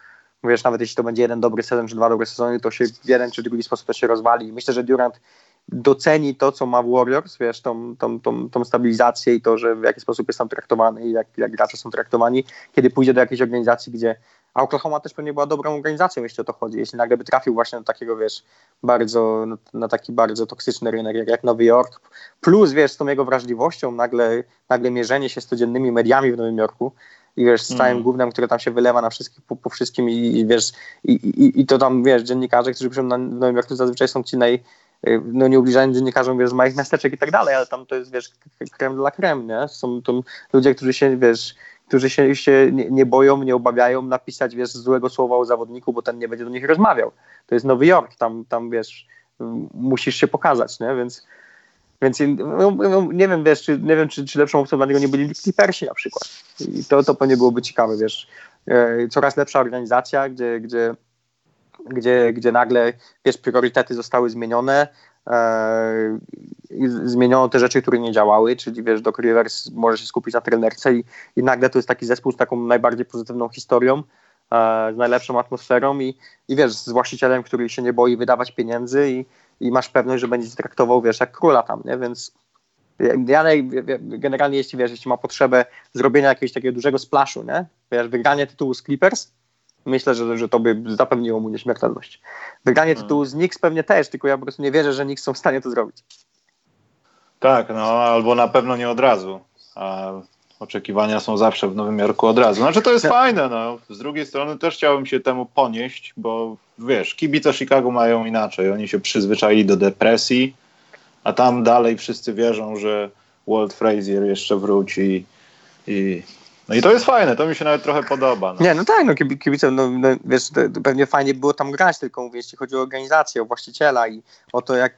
wiesz, nawet jeśli to będzie jeden dobry sezon, czy dwa dobre sezony, to się w jeden czy drugi sposób to się rozwali. Myślę, że Durant doceni to, co ma w Warriors, wiesz, tą, tą, tą, tą stabilizację i to, że w jaki sposób jest tam traktowany i jak, jak gracze są traktowani, kiedy pójdzie do jakiejś organizacji, gdzie a Oklahoma też pewnie była dobrą organizacją, jeśli o to chodzi. Jeśli nagle by trafił właśnie na takiego, wiesz, bardzo, na taki bardzo toksyczny rynek jak Nowy Jork, plus, wiesz, z tą jego wrażliwością, nagle, nagle mierzenie się z codziennymi mediami w Nowym Jorku, i wiesz, z całym mm. gównem, które tam się wylewa na wszystkich, po, po wszystkim i, i wiesz, i, i, i, to tam, wiesz, dziennikarze, którzy piszą na, w Nowym Jorku zazwyczaj są ci naj, y, no nie ubliżają dziennikarzom, wiesz, z małych miasteczek i tak dalej, ale tam to jest, wiesz, krem dla krem, nie? Są to ludzie, którzy się, wiesz, którzy się, się nie, nie, boją, nie obawiają napisać, wiesz, złego słowa o zawodniku, bo ten nie będzie do nich rozmawiał. To jest Nowy Jork, tam, tam wiesz, musisz się pokazać, nie? Więc więc no, no, nie wiem, wiesz, czy, nie wiem, czy, czy lepszą opcją dla niego nie byli Clippersi na przykład. I to, to pewnie byłoby ciekawe, wiesz. E, coraz lepsza organizacja, gdzie, gdzie, gdzie, gdzie nagle, wiesz, priorytety zostały zmienione, e, zmieniono te rzeczy, które nie działały, czyli wiesz, Doc Rivers może się skupić na trenerce i, i nagle to jest taki zespół z taką najbardziej pozytywną historią, e, z najlepszą atmosferą i, i wiesz, z właścicielem, który się nie boi wydawać pieniędzy i, i masz pewność, że będzie traktował, wiesz, jak króla tam, nie? Więc ja generalnie, jeśli wiesz, jeśli ma potrzebę zrobienia jakiegoś takiego dużego splashu, nie? Wiesz, wygranie tytułu z Clippers, myślę, że, że to by zapewniło mu nieśmiertelność. Wygranie hmm. tytułu z Knicks pewnie też, tylko ja po prostu nie wierzę, że Knicks są w stanie to zrobić. Tak, no albo na pewno nie od razu. A oczekiwania są zawsze w Nowym Jorku od razu. Znaczy to jest tak. fajne, no. Z drugiej strony też chciałbym się temu ponieść, bo wiesz, kibice Chicago mają inaczej. Oni się przyzwyczaili do depresji, a tam dalej wszyscy wierzą, że Walt Frazier jeszcze wróci i no i to jest fajne, to mi się nawet trochę podoba. No. Nie, no tak, no kibice, no, no wiesz, pewnie fajnie było tam grać, tylko mówię, jeśli chodzi o organizację, o właściciela i o to, jak,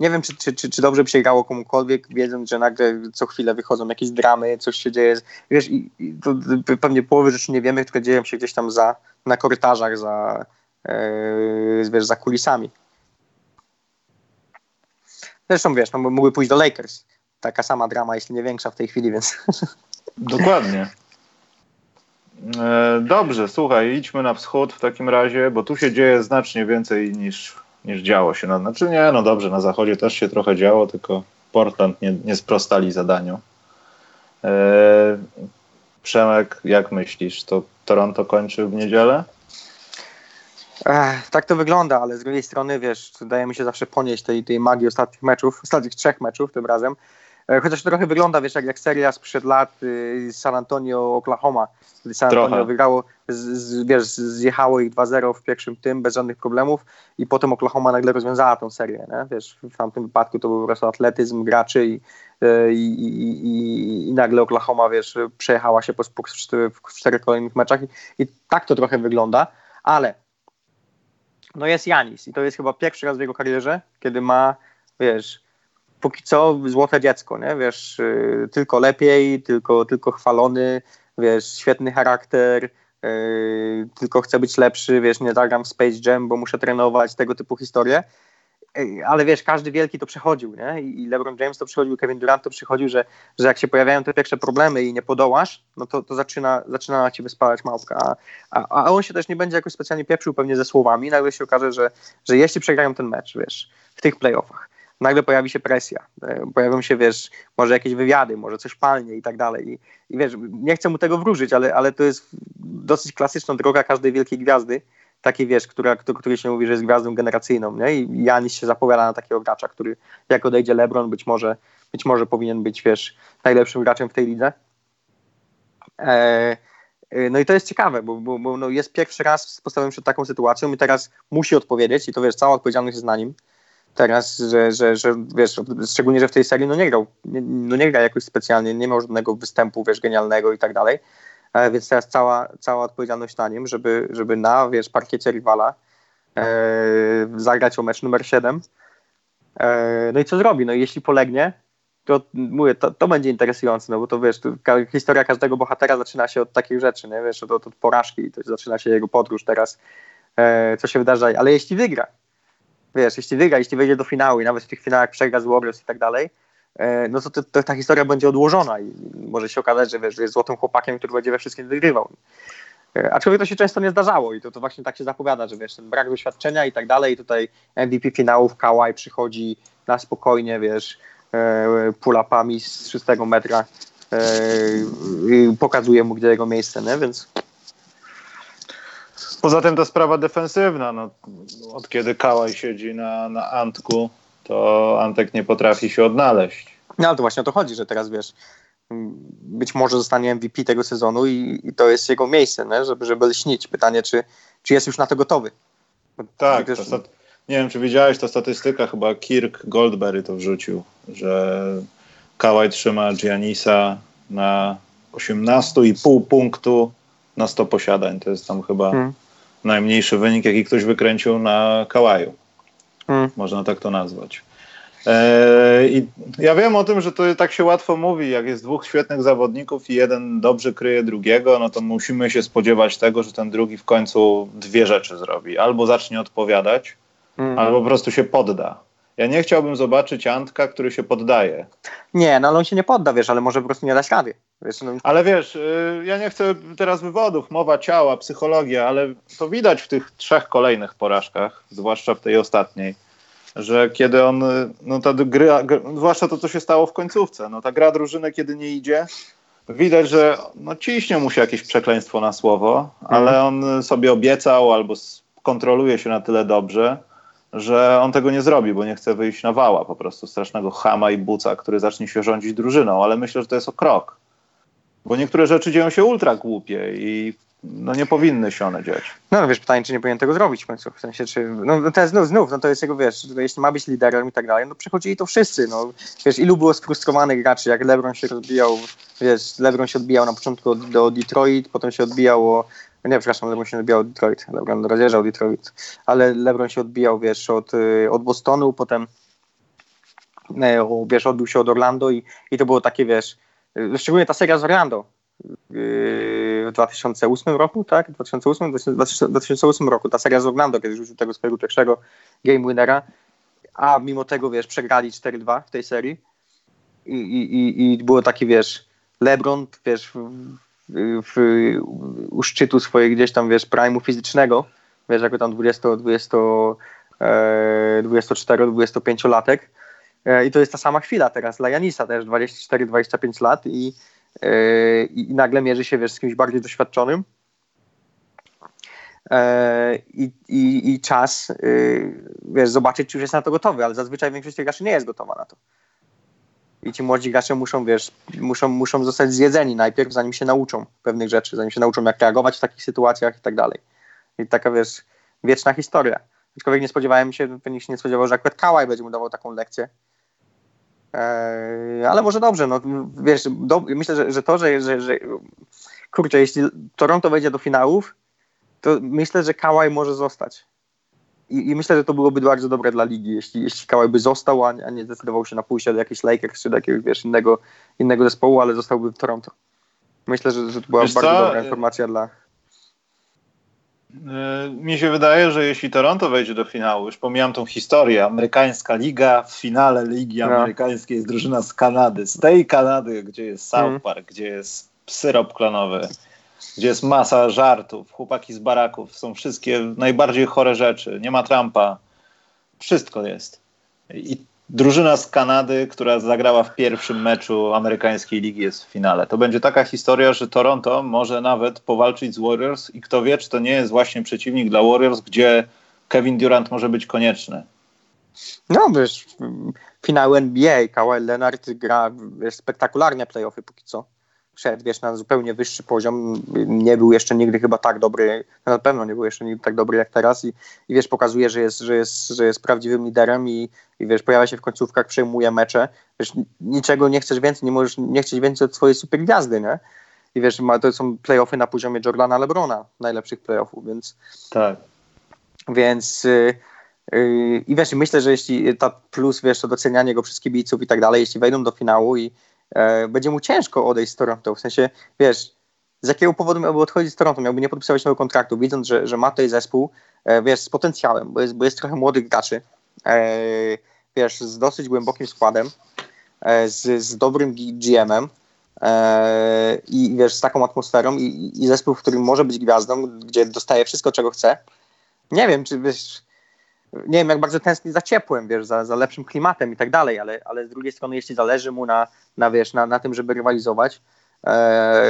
nie wiem, czy, czy, czy, czy dobrze by się grało komukolwiek, wiedząc, że nagle co chwilę wychodzą jakieś dramy, coś się dzieje, wiesz, i, i to pewnie połowy rzeczy nie wiemy, które dzieją się gdzieś tam za, na korytarzach, za, yy, wiesz, za kulisami. Zresztą, wiesz, no, mógłby pójść do Lakers, taka sama drama, jeśli nie większa w tej chwili, więc... Dokładnie. E, dobrze, słuchaj, idźmy na wschód w takim razie, bo tu się dzieje znacznie więcej niż, niż działo się. No, znaczy nie, no dobrze, na zachodzie też się trochę działo, tylko Portland nie, nie sprostali zadaniu. Eee, Przemek, jak myślisz, to Toronto kończy w niedzielę? Ech, tak to wygląda, ale z drugiej strony, wiesz, daje mi się zawsze ponieść tej, tej magii ostatnich meczów, ostatnich trzech meczów tym razem. E, chociaż to trochę wygląda, wiesz, jak, jak seria sprzed lat y, San Antonio, Oklahoma, gdy San Antonio trochę. wygrało, z, z, wiesz, zjechało ich 2-0 w pierwszym tym, bez żadnych problemów i potem Oklahoma nagle rozwiązała tą serię, nie? wiesz, w tamtym wypadku to był po prostu atletyzm graczy i, y, i, i, i nagle Oklahoma, wiesz, przejechała się po, po w czterech kolejnych meczach i, i tak to trochę wygląda, ale no jest Janis i to jest chyba pierwszy raz w jego karierze, kiedy ma, wiesz, póki co złote dziecko, nie? Wiesz, yy, tylko lepiej, tylko, tylko chwalony, wiesz, świetny charakter, yy, tylko chcę być lepszy, wiesz, nie zagram w Space Jam, bo muszę trenować, tego typu historie. Yy, ale wiesz, każdy wielki to przechodził, nie? I LeBron James to przechodził, Kevin Durant to przychodził, że, że jak się pojawiają te pierwsze problemy i nie podołasz, no to, to zaczyna, zaczyna na ciebie spalać małpka. A, a, a on się też nie będzie jakoś specjalnie pieprzył pewnie ze słowami, nagle się okaże, że, że jeśli przegrają ten mecz, wiesz, w tych playoffach, nagle pojawi się presja, e, pojawią się, wiesz, może jakieś wywiady, może coś palnie i tak dalej. I, i wiesz, nie chcę mu tego wróżyć, ale, ale to jest dosyć klasyczna droga każdej wielkiej gwiazdy, takiej, wiesz, która, który się mówi, że jest gwiazdą generacyjną, nie? I Janis się zapowiada na takiego gracza, który jak odejdzie LeBron, być może, być może powinien być, wiesz, najlepszym graczem w tej lidze. E, e no i to jest ciekawe, bo, bo, bo no jest pierwszy raz postawiony przed taką sytuacją i teraz musi odpowiedzieć i to wiesz, cała odpowiedzialność jest na nim teraz, że, że, że wiesz, szczególnie, że w tej serii no nie grał, nie, no nie gra jakoś specjalnie, nie miał żadnego występu, wiesz, genialnego i tak dalej, e, więc teraz cała, cała odpowiedzialność na nim, żeby, żeby na, wiesz, parkiecie rywala e, zagrać o mecz numer 7. E, no i co zrobi? No jeśli polegnie, to mówię, to, to będzie interesujące, no bo to wiesz, to, ka historia każdego bohatera zaczyna się od takich rzeczy, nie? Wiesz, od, od porażki, to zaczyna się jego podróż teraz, e, co się wydarza, ale jeśli wygra, wiesz, jeśli wygra, jeśli wejdzie do finału i nawet w tych finałach przegra z Warriors i tak dalej, e, no to, to, to, ta historia będzie odłożona i może się okazać, że wiesz, że jest złotym chłopakiem, który będzie we wszystkim wygrywał. E, aczkolwiek to się często nie zdarzało i to, to właśnie tak się zapowiada, że wiesz, ten brak doświadczenia i tak dalej, tutaj MVP finałów Kawhi przychodzi na spokojnie, wiesz, e, pull-upami z 6 metra i pokazuje mu, gdzie jego miejsce, nie? więc Poza tym ta sprawa defensywna. No, od kiedy Kałaj siedzi na, na Antku, to Antek nie potrafi się odnaleźć. No ale to właśnie o to chodzi, że teraz wiesz, być może zostanie MVP tego sezonu i, i to jest jego miejsce, nie? Żeby, żeby lśnić. Pytanie, czy, czy jest już na to gotowy. Tak, wiesz, stat- nie wiem, czy widziałeś, ta statystyka chyba Kirk Goldberry to wrzucił, że Kałaj trzyma Giannisa na 18,5 punktu na 100 posiadań. To jest tam chyba hmm najmniejszy wynik, jaki ktoś wykręcił na Kałaju. Hmm. Można tak to nazwać. E, I ja wiem o tym, że to tak się łatwo mówi, jak jest dwóch świetnych zawodników i jeden dobrze kryje drugiego, no to musimy się spodziewać tego, że ten drugi w końcu dwie rzeczy zrobi. Albo zacznie odpowiadać, hmm. albo po prostu się podda. Ja nie chciałbym zobaczyć Antka, który się poddaje. Nie, no ale on się nie podda, wiesz, ale może po prostu nie dać rady. Wiesz, no... Ale wiesz, y, ja nie chcę teraz wywodów, mowa ciała, psychologia, ale to widać w tych trzech kolejnych porażkach, zwłaszcza w tej ostatniej, że kiedy on, y, no ta gra, zwłaszcza to, co się stało w końcówce, no ta gra drużyny, kiedy nie idzie, widać, że no ciśnie mu się jakieś przekleństwo na słowo, ale mhm. on sobie obiecał albo kontroluje się na tyle dobrze, że on tego nie zrobi, bo nie chce wyjść na wała po prostu strasznego chama i buca, który zacznie się rządzić drużyną, ale myślę, że to jest o krok. Bo niektóre rzeczy dzieją się ultra głupie i no nie powinny się one dziać. No, no wiesz, pytanie, czy nie powinien tego zrobić w końcu, w sensie, czy, no to jest znów, znów, no to jest jego, wiesz, jeśli ma być liderem i tak dalej, no przechodzili to wszyscy, no, wiesz, ilu było sfrustrowanych graczy, jak LeBron się rozbijał, wiesz, LeBron się odbijał na początku do Detroit, potem się odbijało, nie, przepraszam, LeBron się odbijał od Detroit, LeBron rozjeżdżał Detroit, ale LeBron się odbijał, wiesz, od, y, od Bostonu, potem, e, wiesz, odbił się od Orlando i, i to było takie, wiesz, y, szczególnie ta seria z Orlando, w 2008 roku, tak? 2008, 2008 roku, ta seria z Orlando, kiedy rzucił tego swojego pierwszego game winnera, a mimo tego, wiesz, przegrali 4-2 w tej serii. I, i, i było taki, wiesz, LeBron, wiesz, w, u szczytu swojego gdzieś tam, wiesz, prime'u fizycznego, wiesz, jako tam 20, 20, 24-25 latek e, i to jest ta sama chwila teraz dla Janisa też 24-25 lat i Yy, i nagle mierzy się wiesz, z kimś bardziej doświadczonym. Yy, I, i, i czas, yy, wiesz, zobaczyć, czy już jest na to gotowy, ale zazwyczaj większość tych graczy nie jest gotowa na to. I ci młodzi gracze muszą, wiesz, muszą, muszą zostać zjedzeni najpierw, zanim się nauczą pewnych rzeczy, zanim się nauczą jak reagować w takich sytuacjach i tak dalej. I taka, wiesz, wieczna historia. Aczkolwiek nie spodziewałem się, nikt się nie spodziewał, że akurat Kałaj będzie mu dawał taką lekcję. Eee, ale może dobrze, no wiesz, do, myślę, że, że to, że, że, że kurczę, jeśli Toronto wejdzie do finałów, to myślę, że Kałaj może zostać. I, I, myślę, że to byłoby bardzo dobre dla ligi, jeśli, jeśli Kałaj by został, a, a nie zdecydował się na pójście do jakichś Lakers czy do jakiegoś wiesz, innego, innego zespołu, ale zostałby w Toronto. Myślę, że, że to była wiesz bardzo co? dobra informacja dla. E, mi się wydaje, że jeśli Toronto wejdzie do finału, już pomijam tą historię, amerykańska liga, w finale ligi no. amerykańskiej jest drużyna z Kanady, z tej Kanady, gdzie jest South mm. Park, gdzie jest syrop klonowy, gdzie jest masa żartów, chłopaki z baraków, są wszystkie najbardziej chore rzeczy, nie ma Trumpa, wszystko jest. I drużyna z Kanady, która zagrała w pierwszym meczu amerykańskiej ligi jest w finale. To będzie taka historia, że Toronto może nawet powalczyć z Warriors i kto wie, czy to nie jest właśnie przeciwnik dla Warriors, gdzie Kevin Durant może być konieczny. No wiesz, finał NBA, Kawhi Leonard gra spektakularne playoffy póki co wszedł, wiesz, na zupełnie wyższy poziom. Nie był jeszcze nigdy chyba tak dobry, na pewno nie był jeszcze nigdy tak dobry jak teraz i, i wiesz, pokazuje, że jest, że jest, że jest prawdziwym liderem i, i wiesz, pojawia się w końcówkach, przejmuje mecze. Wiesz, niczego nie chcesz więcej, nie możesz nie chcieć więcej od swojej super gwiazdy, nie? I wiesz, to są playoffy na poziomie Jordana Lebrona, najlepszych playoffów, więc... Tak. Więc... Yy, i wiesz, myślę, że jeśli ta plus, wiesz, to docenianie go przez kibiców i tak dalej, jeśli wejdą do finału i, e, będzie mu ciężko odejść z Toronto. W sensie, wiesz, z jakiego powodu miałby odchodzić z Toronto? Miałby nie podpisywać nowego kontraktu, widząc, że, że ma tutaj zespół, e, wiesz, z potencjałem, bo jest, bo jest trochę młodych graczy, e, wiesz, z dosyć głębokim składem, z, z dobrym GM-em, i wiesz, z taką atmosferą i, i zespół, w którym może być gwiazdą, gdzie dostaje wszystko, czego chce. Nie wiem, czy wiesz, nie wiem, jak bardzo tęskni za ciepłem, wiesz, za, za lepszym klimatem i tak dalej, ale, ale z drugiej strony, jeśli zależy mu na, na wiesz, na, na tym, żeby rywalizować e,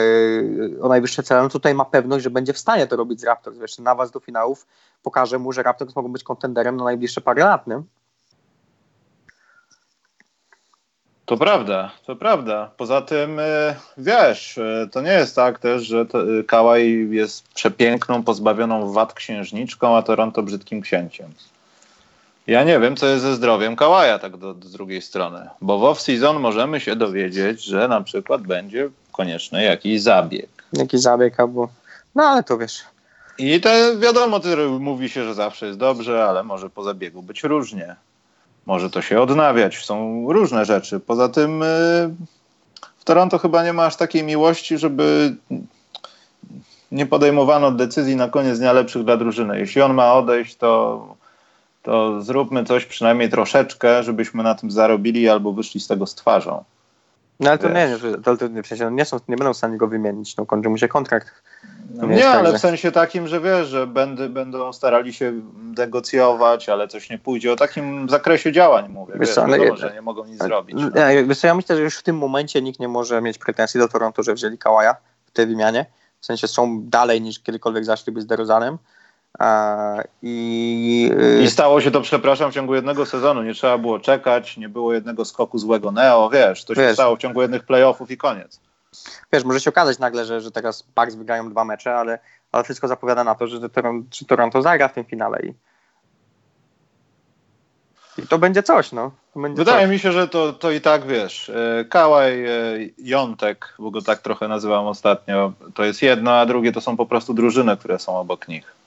o najwyższe cele, no tutaj ma pewność, że będzie w stanie to robić z Raptors. Wiesz, na was do finałów pokaże mu, że Raptors mogą być kontenderem na najbliższe parę lat, nie? To prawda, to prawda. Poza tym, e, wiesz, e, to nie jest tak też, że Kałaj jest przepiękną, pozbawioną wad księżniczką, a Toronto brzydkim księciem. Ja nie wiem, co jest ze zdrowiem Kałaja tak do, do drugiej strony, bo w off-season możemy się dowiedzieć, że na przykład będzie konieczny jakiś zabieg. Jakiś zabieg albo... No ale to wiesz. I to wiadomo, mówi się, że zawsze jest dobrze, ale może po zabiegu być różnie. Może to się odnawiać, są różne rzeczy. Poza tym y, w Toronto chyba nie ma aż takiej miłości, żeby nie podejmowano decyzji na koniec dnia lepszych dla drużyny. Jeśli on ma odejść, to to zróbmy coś przynajmniej troszeczkę, żebyśmy na tym zarobili albo wyszli z tego z twarzą. No ale to nie, to, to, w sensie, nie, są, nie będą w stanie go wymienić, no kończy mu się kontrakt. No nie, tak, ale że... w sensie takim, że wiesz, że będę, będą starali się negocjować, ale coś nie pójdzie. O takim zakresie działań mówię, wiesz, co, wiadomo, że nie mogą nic zrobić. No. Wiesz co, ja myślę, że już w tym momencie nikt nie może mieć pretensji do Toronto, że wzięli Kałaja w tej wymianie. W sensie są dalej niż kiedykolwiek zaszliby z Derozanem. I, I stało się to, przepraszam, w ciągu jednego sezonu. Nie trzeba było czekać, nie było jednego skoku złego Neo, wiesz, to się wiesz, stało w ciągu jednych playoffów i koniec. Wiesz, może się okazać nagle, że, że teraz Bucks wygrają dwa mecze, ale, ale wszystko zapowiada na to, że Toronto, że Toronto zagra w tym finale i, i to będzie coś, no. Będzie Wydaje coś. mi się, że to, to i tak, wiesz, e, Kałaj, e, Jątek, bo go tak trochę nazywam ostatnio, to jest jedno, a drugie to są po prostu drużyny, które są obok nich.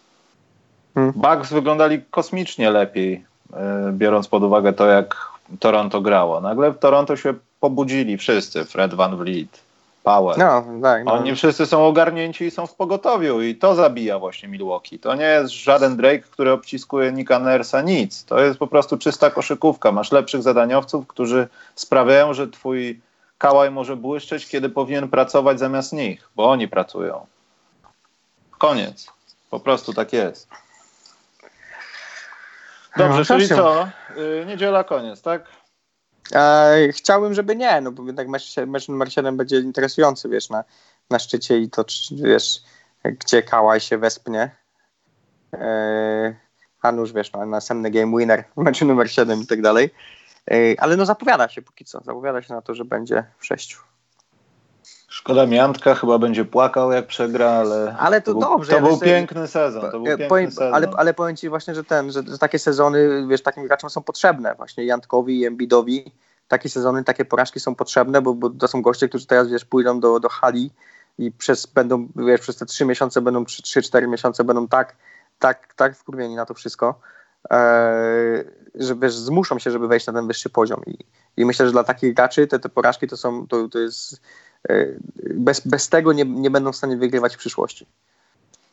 Hmm. Bucks wyglądali kosmicznie lepiej, e, biorąc pod uwagę to, jak Toronto grało. Nagle w Toronto się pobudzili wszyscy, Fred Van Vliet, Powell. No, tak, no. Oni wszyscy są ogarnięci i są w pogotowiu i to zabija właśnie Milwaukee. To nie jest żaden Drake, który obciskuje Nika Nersa, nic. To jest po prostu czysta koszykówka. Masz lepszych zadaniowców, którzy sprawiają, że twój kałaj może błyszczeć, kiedy powinien pracować zamiast nich, bo oni pracują. Koniec. Po prostu tak jest. Dobrze, no, czyli co? Yy, niedziela koniec, tak? E, chciałbym, żeby nie, no bo jednak mecz, mecz numer 7 będzie interesujący, wiesz, na, na szczycie i to, wiesz, gdzie Kałaj się wespnie. E, a nuż, wiesz, no, następny game winner w meczu numer 7 i tak dalej. ale no zapowiada się póki co, zapowiada się na to, że będzie w sześciu. Szkoda Miantka, chyba będzie płakał jak przegra, ale, ale to, to dobrze. to był piękny sezon. To był piękny powiem, sezon. Ale, ale powiem ci właśnie, że ten, że, że, takie sezony, wiesz, takim graczom są potrzebne. Właśnie Jantkowi i Embidowi takie sezony, takie porażki są potrzebne, bo, bo to są goście, którzy teraz, wiesz, pójdą do, do hali i przez, będą, wiesz, przez te trzy miesiące będą, 3-4 miesiące będą tak, tak, tak wkurwieni na to wszystko, e, że wiesz, zmuszą się, żeby wejść na ten wyższy poziom. I, i myślę, że dla takich graczy te, te porażki to są, to, to jest bez, bez tego nie, nie będą w stanie wygrywać w przyszłości.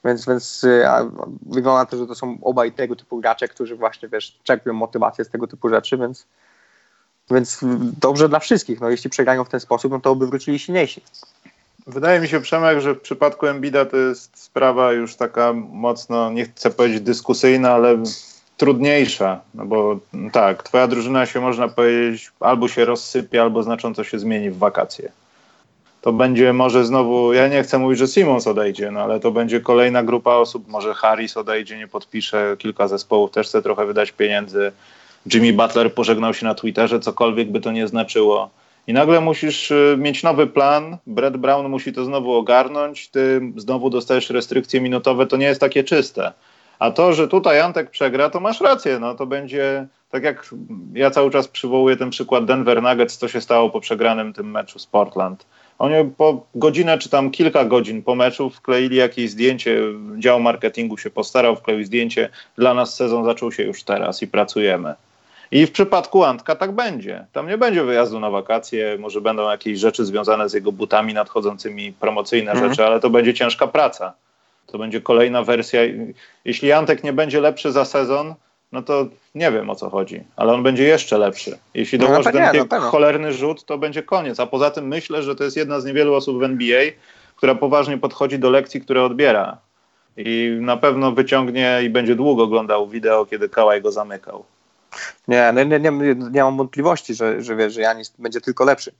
Więc, więc e, wygląda na to, że to są obaj tego typu gracze, którzy właśnie, wiesz, czerpią motywację z tego typu rzeczy, więc, więc dobrze dla wszystkich. No, jeśli przegrają w ten sposób, no to by wrócili silniejsi. Wydaje mi się, Przemek, że w przypadku Embida to jest sprawa już taka mocno, nie chcę powiedzieć dyskusyjna, ale trudniejsza, no bo tak, twoja drużyna się można powiedzieć albo się rozsypie, albo znacząco się zmieni w wakacje. To będzie może znowu, ja nie chcę mówić, że Simons odejdzie, no ale to będzie kolejna grupa osób, może Harris odejdzie, nie podpisze, kilka zespołów też chce trochę wydać pieniędzy. Jimmy Butler pożegnał się na Twitterze, cokolwiek by to nie znaczyło. I nagle musisz y, mieć nowy plan. Brett Brown musi to znowu ogarnąć. Ty znowu dostajesz restrykcje minutowe. To nie jest takie czyste. A to, że tutaj Antek przegra, to masz rację. No to będzie tak jak ja cały czas przywołuję ten przykład Denver Nuggets, co się stało po przegranym tym meczu z Portland. Oni po godzinę czy tam kilka godzin po meczu wkleili jakieś zdjęcie, dział marketingu się postarał, wkleił zdjęcie. Dla nas sezon zaczął się już teraz i pracujemy. I w przypadku Antka tak będzie. Tam nie będzie wyjazdu na wakacje, może będą jakieś rzeczy związane z jego butami nadchodzącymi, promocyjne mhm. rzeczy, ale to będzie ciężka praca. To będzie kolejna wersja. Jeśli Antek nie będzie lepszy za sezon, no to nie wiem o co chodzi, ale on będzie jeszcze lepszy. Jeśli no, dołoży ten no, cholerny rzut, to będzie koniec. A poza tym myślę, że to jest jedna z niewielu osób w NBA, która poważnie podchodzi do lekcji, które odbiera. I na pewno wyciągnie i będzie długo oglądał wideo, kiedy Kałaj go zamykał. Nie, nie, nie, nie mam wątpliwości, że, że wiesz, że Janis będzie tylko lepszy.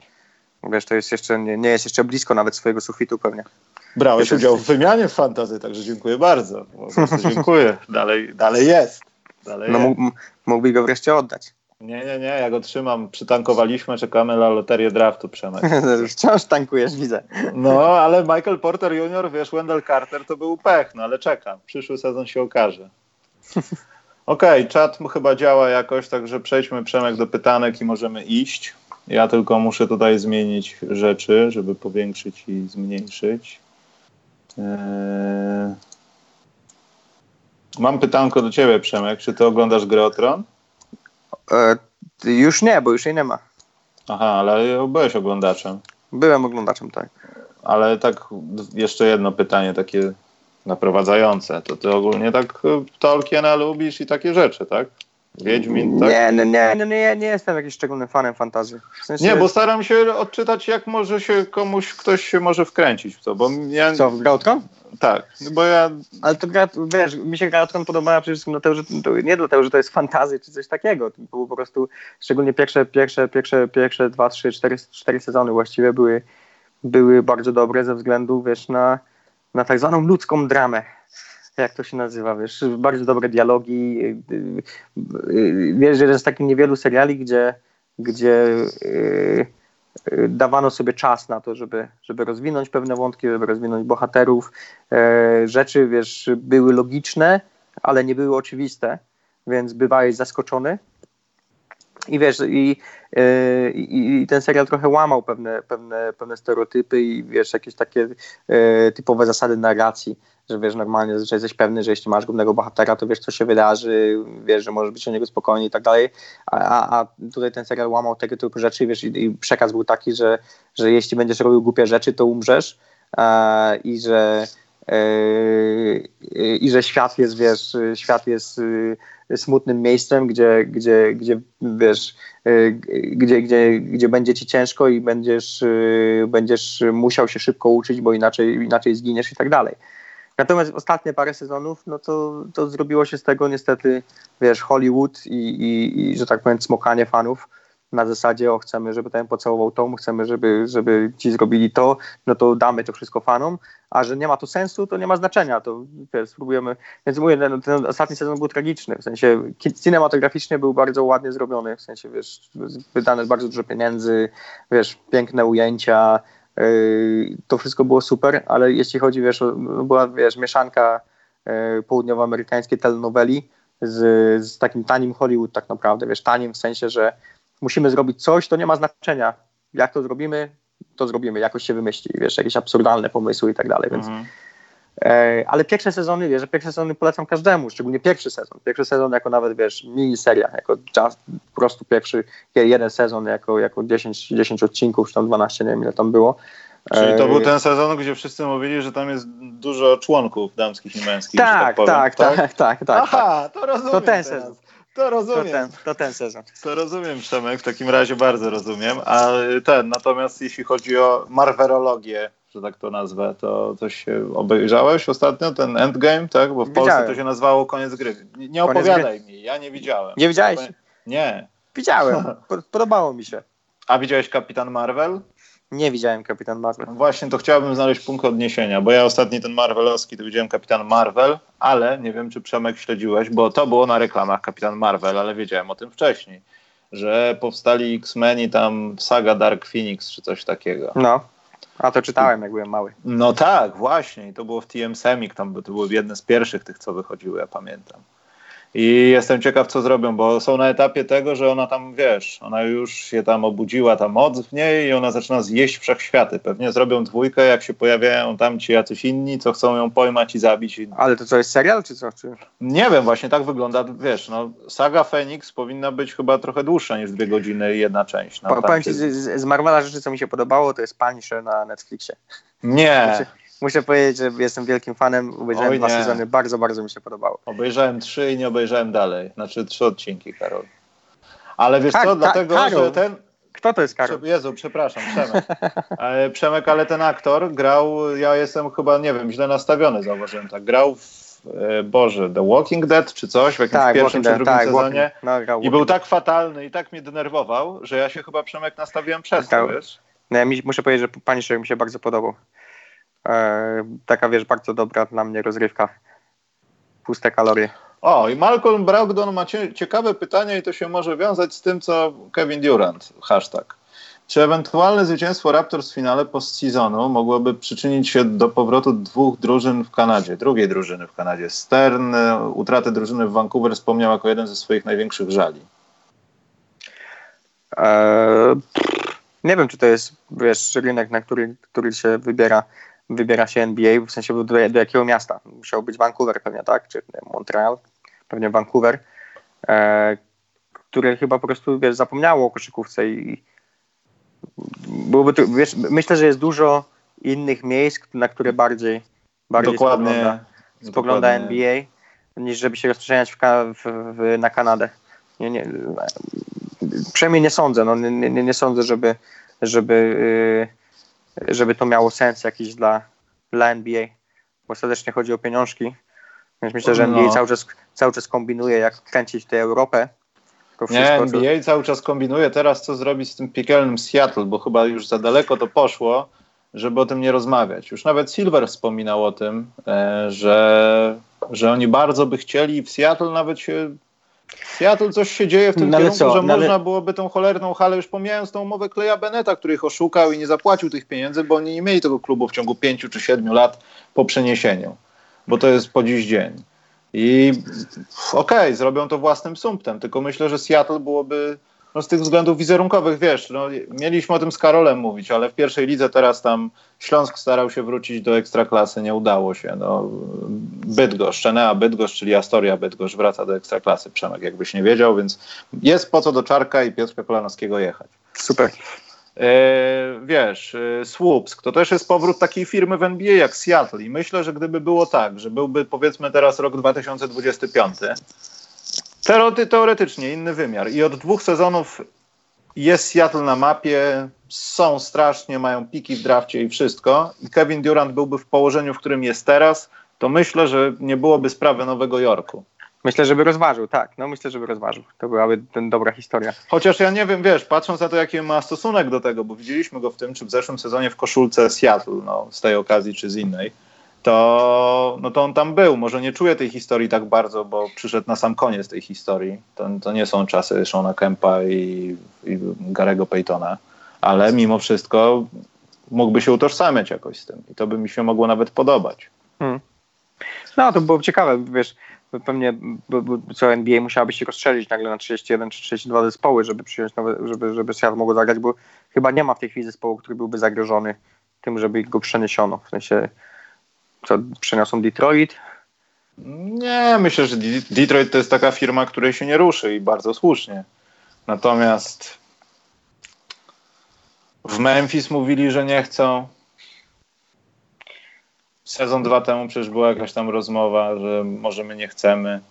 Wiesz, to jest jeszcze, nie, nie jest jeszcze blisko nawet swojego sufitu pewnie. Brałeś wiesz, udział w wymianie w fantazy, także dziękuję bardzo. dziękuję. Dalej, dalej jest. Dalej no jest. mógłbyś go wreszcie oddać. Nie, nie, nie, ja go trzymam. Przytankowaliśmy, czekamy na loterię draftu, Przemek. Wciąż tankujesz, widzę. No, ale Michael Porter Jr., wiesz, Wendell Carter to był pech, no ale czekam. Przyszły sezon się okaże. Okej, okay, czat chyba działa jakoś, także przejdźmy Przemek do pytanek i możemy iść. Ja tylko muszę tutaj zmienić rzeczy, żeby powiększyć i zmniejszyć. Eee... Mam pytanko do ciebie, Przemek. Czy ty oglądasz grę o Tron? E, już nie, bo już jej nie ma. Aha, ale byłeś oglądaczem. Byłem oglądaczem, tak. Ale tak, jeszcze jedno pytanie takie naprowadzające. To ty ogólnie tak y, Tolkiena lubisz i takie rzeczy, tak? Wiedźmin, tak? Nie, nie, nie, nie, nie jestem jakimś szczególnym fanem fantazji. W sensie... Nie, bo staram się odczytać, jak może się komuś, ktoś się może wkręcić w to, bo ja... Co, w Gautron? Tak, bo ja... Ale to gra, wiesz, mi się Gautron podobała przede wszystkim dlatego, że to, nie dlatego, że to jest fantazja czy coś takiego, to było po prostu, szczególnie pierwsze, pierwsze, pierwsze, pierwsze dwa, trzy, cztery, cztery sezony właściwie były, były bardzo dobre ze względu, wiesz, na na tak zwaną ludzką dramę jak to się nazywa, wiesz, bardzo dobre dialogi. Y, y, y, wiesz, jeden z takich niewielu seriali, gdzie, gdzie dawano sobie czas na to, żeby, żeby rozwinąć pewne wątki, żeby rozwinąć bohaterów. E, rzeczy, wiesz, były logiczne, ale nie były oczywiste, więc bywałeś zaskoczony. I wiesz, i, i, i, ten serial trochę łamał pewne, pewne, pewne stereotypy i wiesz, jakieś takie typowe zasady narracji, że wiesz, normalnie że jesteś pewny, że jeśli masz głównego bohatera, to wiesz, co się wydarzy, wiesz, że możesz być o niego spokojny i tak dalej, a, a tutaj ten serial łamał tego typu rzeczy, wiesz, i, i przekaz był taki, że, że jeśli będziesz robił głupie rzeczy, to umrzesz e, i że i że świat jest, wiesz, świat jest y, smutnym miejscem, gdzie, gdzie, gdzie wiesz, y, gdzie, gdzie, gdzie będzie ci ciężko i będziesz, będziesz musiał się szybko uczyć, bo inaczej, inaczej zginiesz i tak dalej. Natomiast ostatnie parę sezonów, no to, to zrobiło się z tego niestety, wiesz, Hollywood i, i, i że tak powiem, smokanie fanów. Na zasadzie, o chcemy, żeby ten pocałował to, chcemy, żeby, żeby ci zrobili to, no to damy to wszystko fanom, a że nie ma to sensu, to nie ma znaczenia, to wiesz, spróbujemy, więc mówię, ten, ten ostatni sezon był tragiczny, w sensie cinematograficznie był bardzo ładnie zrobiony, w sensie, wiesz, wydane bardzo dużo pieniędzy, wiesz, piękne ujęcia, to wszystko było super, ale jeśli chodzi, wiesz, była, wiesz, mieszanka yy, południowoamerykańskiej telenoweli, z, z takim tanim Hollywood tak naprawdę, wiesz, tanim w sensie, że musimy zrobić coś, to nie ma znaczenia. Jak to zrobimy, to zrobimy, jakoś się wymyśli, wiesz, jakieś absurdalne pomysły i tak dalej, więc mhm. E, ale pierwsze sezony, wiesz, że pierwsze sezony polecam każdemu, szczególnie pierwszy sezon. Pierwszy sezon jako nawet, wiesz, miniseria, jako just, po prostu pierwszy, jeden sezon jako, jako 10, 10 odcinków, czy tam 12, nie wiem ile tam było. Czyli to był ten sezon, gdzie wszyscy mówili, że tam jest dużo członków damskich i męskich. Tak, tak, tak, tak, tak, tak, tak. Aha, to rozumiem. To ten sezon. To rozumiem. To ten, to ten sezon. To rozumiem, Przemek, w takim razie bardzo rozumiem. A ten, natomiast jeśli chodzi o marwerologię, że tak to nazwę, to coś się obejrzałeś ostatnio, ten Endgame, tak? Bo w Widziałem. Polsce to się nazywało Koniec Gry. Nie opowiadaj mi, ja nie widziałem. Nie widziałeś? Nie. Widziałem, podobało mi się. A widziałeś Kapitan Marvel? Nie widziałem Kapitan Marvel. Właśnie to chciałbym znaleźć punkt odniesienia, bo ja ostatni ten Marvelowski to widziałem Kapitan Marvel, ale nie wiem, czy Przemek śledziłeś, bo to było na reklamach Kapitan Marvel, ale wiedziałem o tym wcześniej, że powstali X-Meni tam saga Dark Phoenix czy coś takiego. No. A to czytałem, jak byłem mały. No tak, właśnie. I to było w TM Semik, tam to były jedne z pierwszych tych, co wychodziły, ja pamiętam. I jestem ciekaw, co zrobią, bo są na etapie tego, że ona tam, wiesz, ona już się tam obudziła, ta moc w niej i ona zaczyna zjeść wszechświaty. Pewnie zrobią dwójkę, jak się pojawiają tam ci jacyś inni, co chcą ją pojmać i zabić. Ale to co, jest serial, czy co? Czy... Nie wiem, właśnie tak wygląda, wiesz, no, saga Phoenix powinna być chyba trochę dłuższa niż dwie godziny i jedna część. No, Powiem ci, z, z Marvela rzeczy, co mi się podobało, to jest Punisher na Netflixie. Nie muszę powiedzieć, że jestem wielkim fanem. Obejrzałem Oj, dwa nie. sezony, bardzo, bardzo mi się podobało. Obejrzałem trzy i nie obejrzałem dalej. Znaczy trzy odcinki, Karol. Ale wiesz tak, co, dlatego, Karol. że ten... Kto to jest Karol? Jezu, przepraszam, Przemek. Przemek, ale ten aktor grał, ja jestem chyba, nie wiem, źle nastawiony, zauważyłem tak, grał w e, Boże, The Walking Dead czy coś w jakimś tak, pierwszym czy drugim tak, sezonie walking, no, i był tak fatalny i tak mnie denerwował, że ja się chyba Przemek nastawiłem przez to, wiesz? No, ja mi, muszę powiedzieć, że Punisher mi się bardzo podobał. E, taka, wiesz, bardzo dobra dla mnie rozrywka. Puste kalorie. O, i Malcolm Brogdon ma ciekawe pytanie i to się może wiązać z tym, co Kevin Durant, hashtag. Czy ewentualne zwycięstwo Raptors w finale postseasonu mogłoby przyczynić się do powrotu dwóch drużyn w Kanadzie, drugiej drużyny w Kanadzie? Stern utratę drużyny w Vancouver wspomniał jako jeden ze swoich największych żali. Eee, nie wiem, czy to jest wiesz, rynek, na który, który się wybiera wybiera się NBA, w sensie do, do jakiego miasta? Musiał być Vancouver pewnie, tak? Czy Montreal? Pewnie Vancouver, e, które chyba po prostu wiesz, zapomniało o koszykówce i byłoby to, wiesz, myślę, że jest dużo innych miejsc, na które bardziej, bardziej dokładnie, spogląda, spogląda NBA, niż żeby się rozprzestrzeniać na Kanadę. Nie, nie, przynajmniej nie sądzę, no, nie, nie, nie sądzę, żeby, żeby yy, żeby to miało sens jakiś dla, dla NBA, bo serdecznie chodzi o pieniążki. Więc myślę, że NBA no. cały, czas, cały czas kombinuje, jak kręcić tę Europę. Nie, NBA co... cały czas kombinuje teraz, co zrobić z tym piekielnym Seattle, bo chyba już za daleko to poszło, żeby o tym nie rozmawiać. Już nawet Silver wspominał o tym, e, że, że oni bardzo by chcieli w Seattle nawet się Seattle coś się dzieje w tym no, kierunku, co? że no, można byłoby tą cholerną halę, już pomijając tą umowę Kleja Beneta, który ich oszukał i nie zapłacił tych pieniędzy, bo oni nie mieli tego klubu w ciągu pięciu czy siedmiu lat po przeniesieniu, bo to jest po dziś dzień. I okej, okay, zrobią to własnym sumptem, tylko myślę, że Seattle byłoby no z tych względów wizerunkowych, wiesz, no, mieliśmy o tym z Karolem mówić, ale w pierwszej lidze teraz tam Śląsk starał się wrócić do ekstraklasy, nie udało się. No, Bydgoszcz, Enea Bydgoszcz, czyli Astoria Bydgoszcz wraca do ekstraklasy, Przemek, jakbyś nie wiedział, więc jest po co do Czarka i Piotrka Kolanowskiego jechać. Super. E, wiesz, e, Swoops, to też jest powrót takiej firmy w NBA jak Seattle i myślę, że gdyby było tak, że byłby powiedzmy teraz rok 2025, Teoretycznie inny wymiar. I od dwóch sezonów jest Seattle na mapie, są strasznie, mają piki w drafcie i wszystko. I Kevin Durant byłby w położeniu, w którym jest teraz, to myślę, że nie byłoby sprawy Nowego Jorku. Myślę, żeby rozważył, tak. No myślę, żeby rozważył. To byłaby ten dobra historia. Chociaż ja nie wiem, wiesz, patrząc na to, jaki ma stosunek do tego, bo widzieliśmy go w tym, czy w zeszłym sezonie w koszulce Seattle, no, z tej okazji, czy z innej, to, no to on tam był. Może nie czuje tej historii tak bardzo, bo przyszedł na sam koniec tej historii. To, to nie są czasy Shona Kempa i, i Garego Paytona, ale mimo wszystko mógłby się utożsamiać jakoś z tym i to by mi się mogło nawet podobać. Hmm. No, to było ciekawe, wiesz, pewnie co NBA musiałaby się rozstrzelić nagle na 31 czy 32 zespoły, żeby przyjąć nowe, żeby, żeby Seattle mogło zagrać, bo chyba nie ma w tej chwili zespołu, który byłby zagrożony tym, żeby go przeniesiono. W sensie, co przeniosą Detroit? Nie, myślę, że Detroit to jest taka firma, której się nie ruszy i bardzo słusznie. Natomiast w Memphis mówili, że nie chcą. Sezon dwa temu przecież była jakaś tam rozmowa, że może my nie chcemy.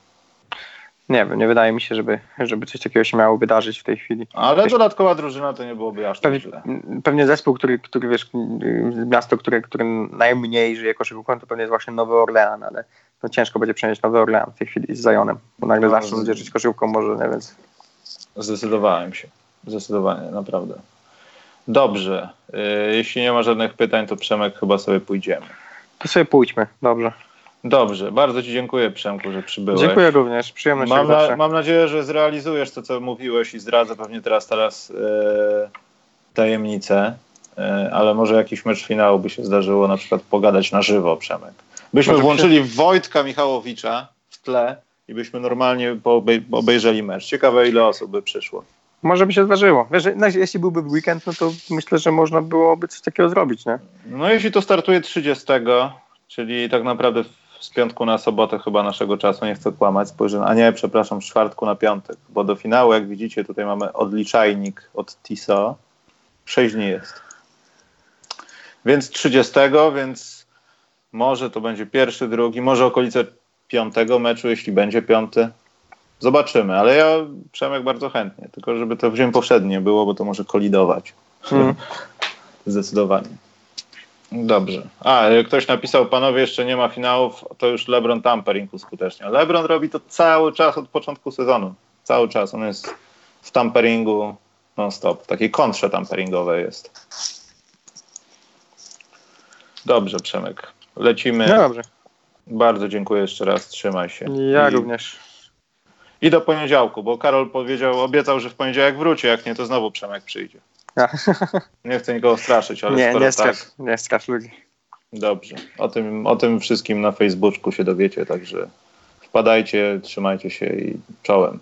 Nie wiem, nie wydaje mi się, żeby, żeby coś takiego się miało wydarzyć w tej chwili. Ale dodatkowa drużyna to nie byłoby aż tak źle. Pewnie zespół, który, który wiesz, miasto, które, które najmniej żyje koszykówką, to pewnie jest właśnie Nowy Orlean, ale no ciężko będzie przenieść Nowy Orlean w tej chwili z Zajonem, bo nagle no, zaczną ludzie żyć koszykówką, może nie więc. Zdecydowałem się. Zdecydowanie, naprawdę. Dobrze. Y, jeśli nie ma żadnych pytań, to Przemek chyba sobie pójdziemy. To sobie pójdźmy, dobrze. Dobrze, bardzo Ci dziękuję Przemku, że przybyłeś. Dziękuję również, przyjemność mam, na, mam nadzieję, że zrealizujesz to, co mówiłeś i zdradzę pewnie teraz teraz e, tajemnicę, e, ale może jakiś mecz finału by się zdarzyło na przykład pogadać na żywo, Przemek. Byśmy może włączyli się... Wojtka Michałowicza w tle i byśmy normalnie obejrzeli mecz. Ciekawe ile osób by przyszło. Może by się zdarzyło. Wiesz, jeśli byłby weekend, no to myślę, że można byłoby coś takiego zrobić, nie? No jeśli to startuje 30, czyli tak naprawdę z piątku na sobotę chyba naszego czasu, nie chcę kłamać, spojrzę, a nie, przepraszam, z czwartku na piątek, bo do finału, jak widzicie, tutaj mamy odliczajnik od TISO, 6 dni jest. Więc 30, więc może to będzie pierwszy, drugi, może okolice piątego meczu, jeśli będzie piąty. Zobaczymy, ale ja Przemek bardzo chętnie, tylko żeby to w dzień powszednie było, bo to może kolidować. Hmm. Zdecydowanie. Dobrze. A, ktoś napisał, panowie, jeszcze nie ma finałów, to już LeBron tampering uskutecznia. LeBron robi to cały czas od początku sezonu. Cały czas. On jest w tamperingu non-stop. Takiej kontrze tamperingowej jest. Dobrze, Przemek. Lecimy. No dobrze. Bardzo dziękuję jeszcze raz. Trzymaj się. Ja I... również. I do poniedziałku, bo Karol powiedział, obiecał, że w poniedziałek wróci, jak nie, to znowu Przemek przyjdzie. Nie chcę nikogo straszyć, ale nie, skoro nie strasz, tak... Nie strasz ludzi. Dobrze. O tym, o tym wszystkim na Facebooku się dowiecie, także wpadajcie, trzymajcie się i czołem.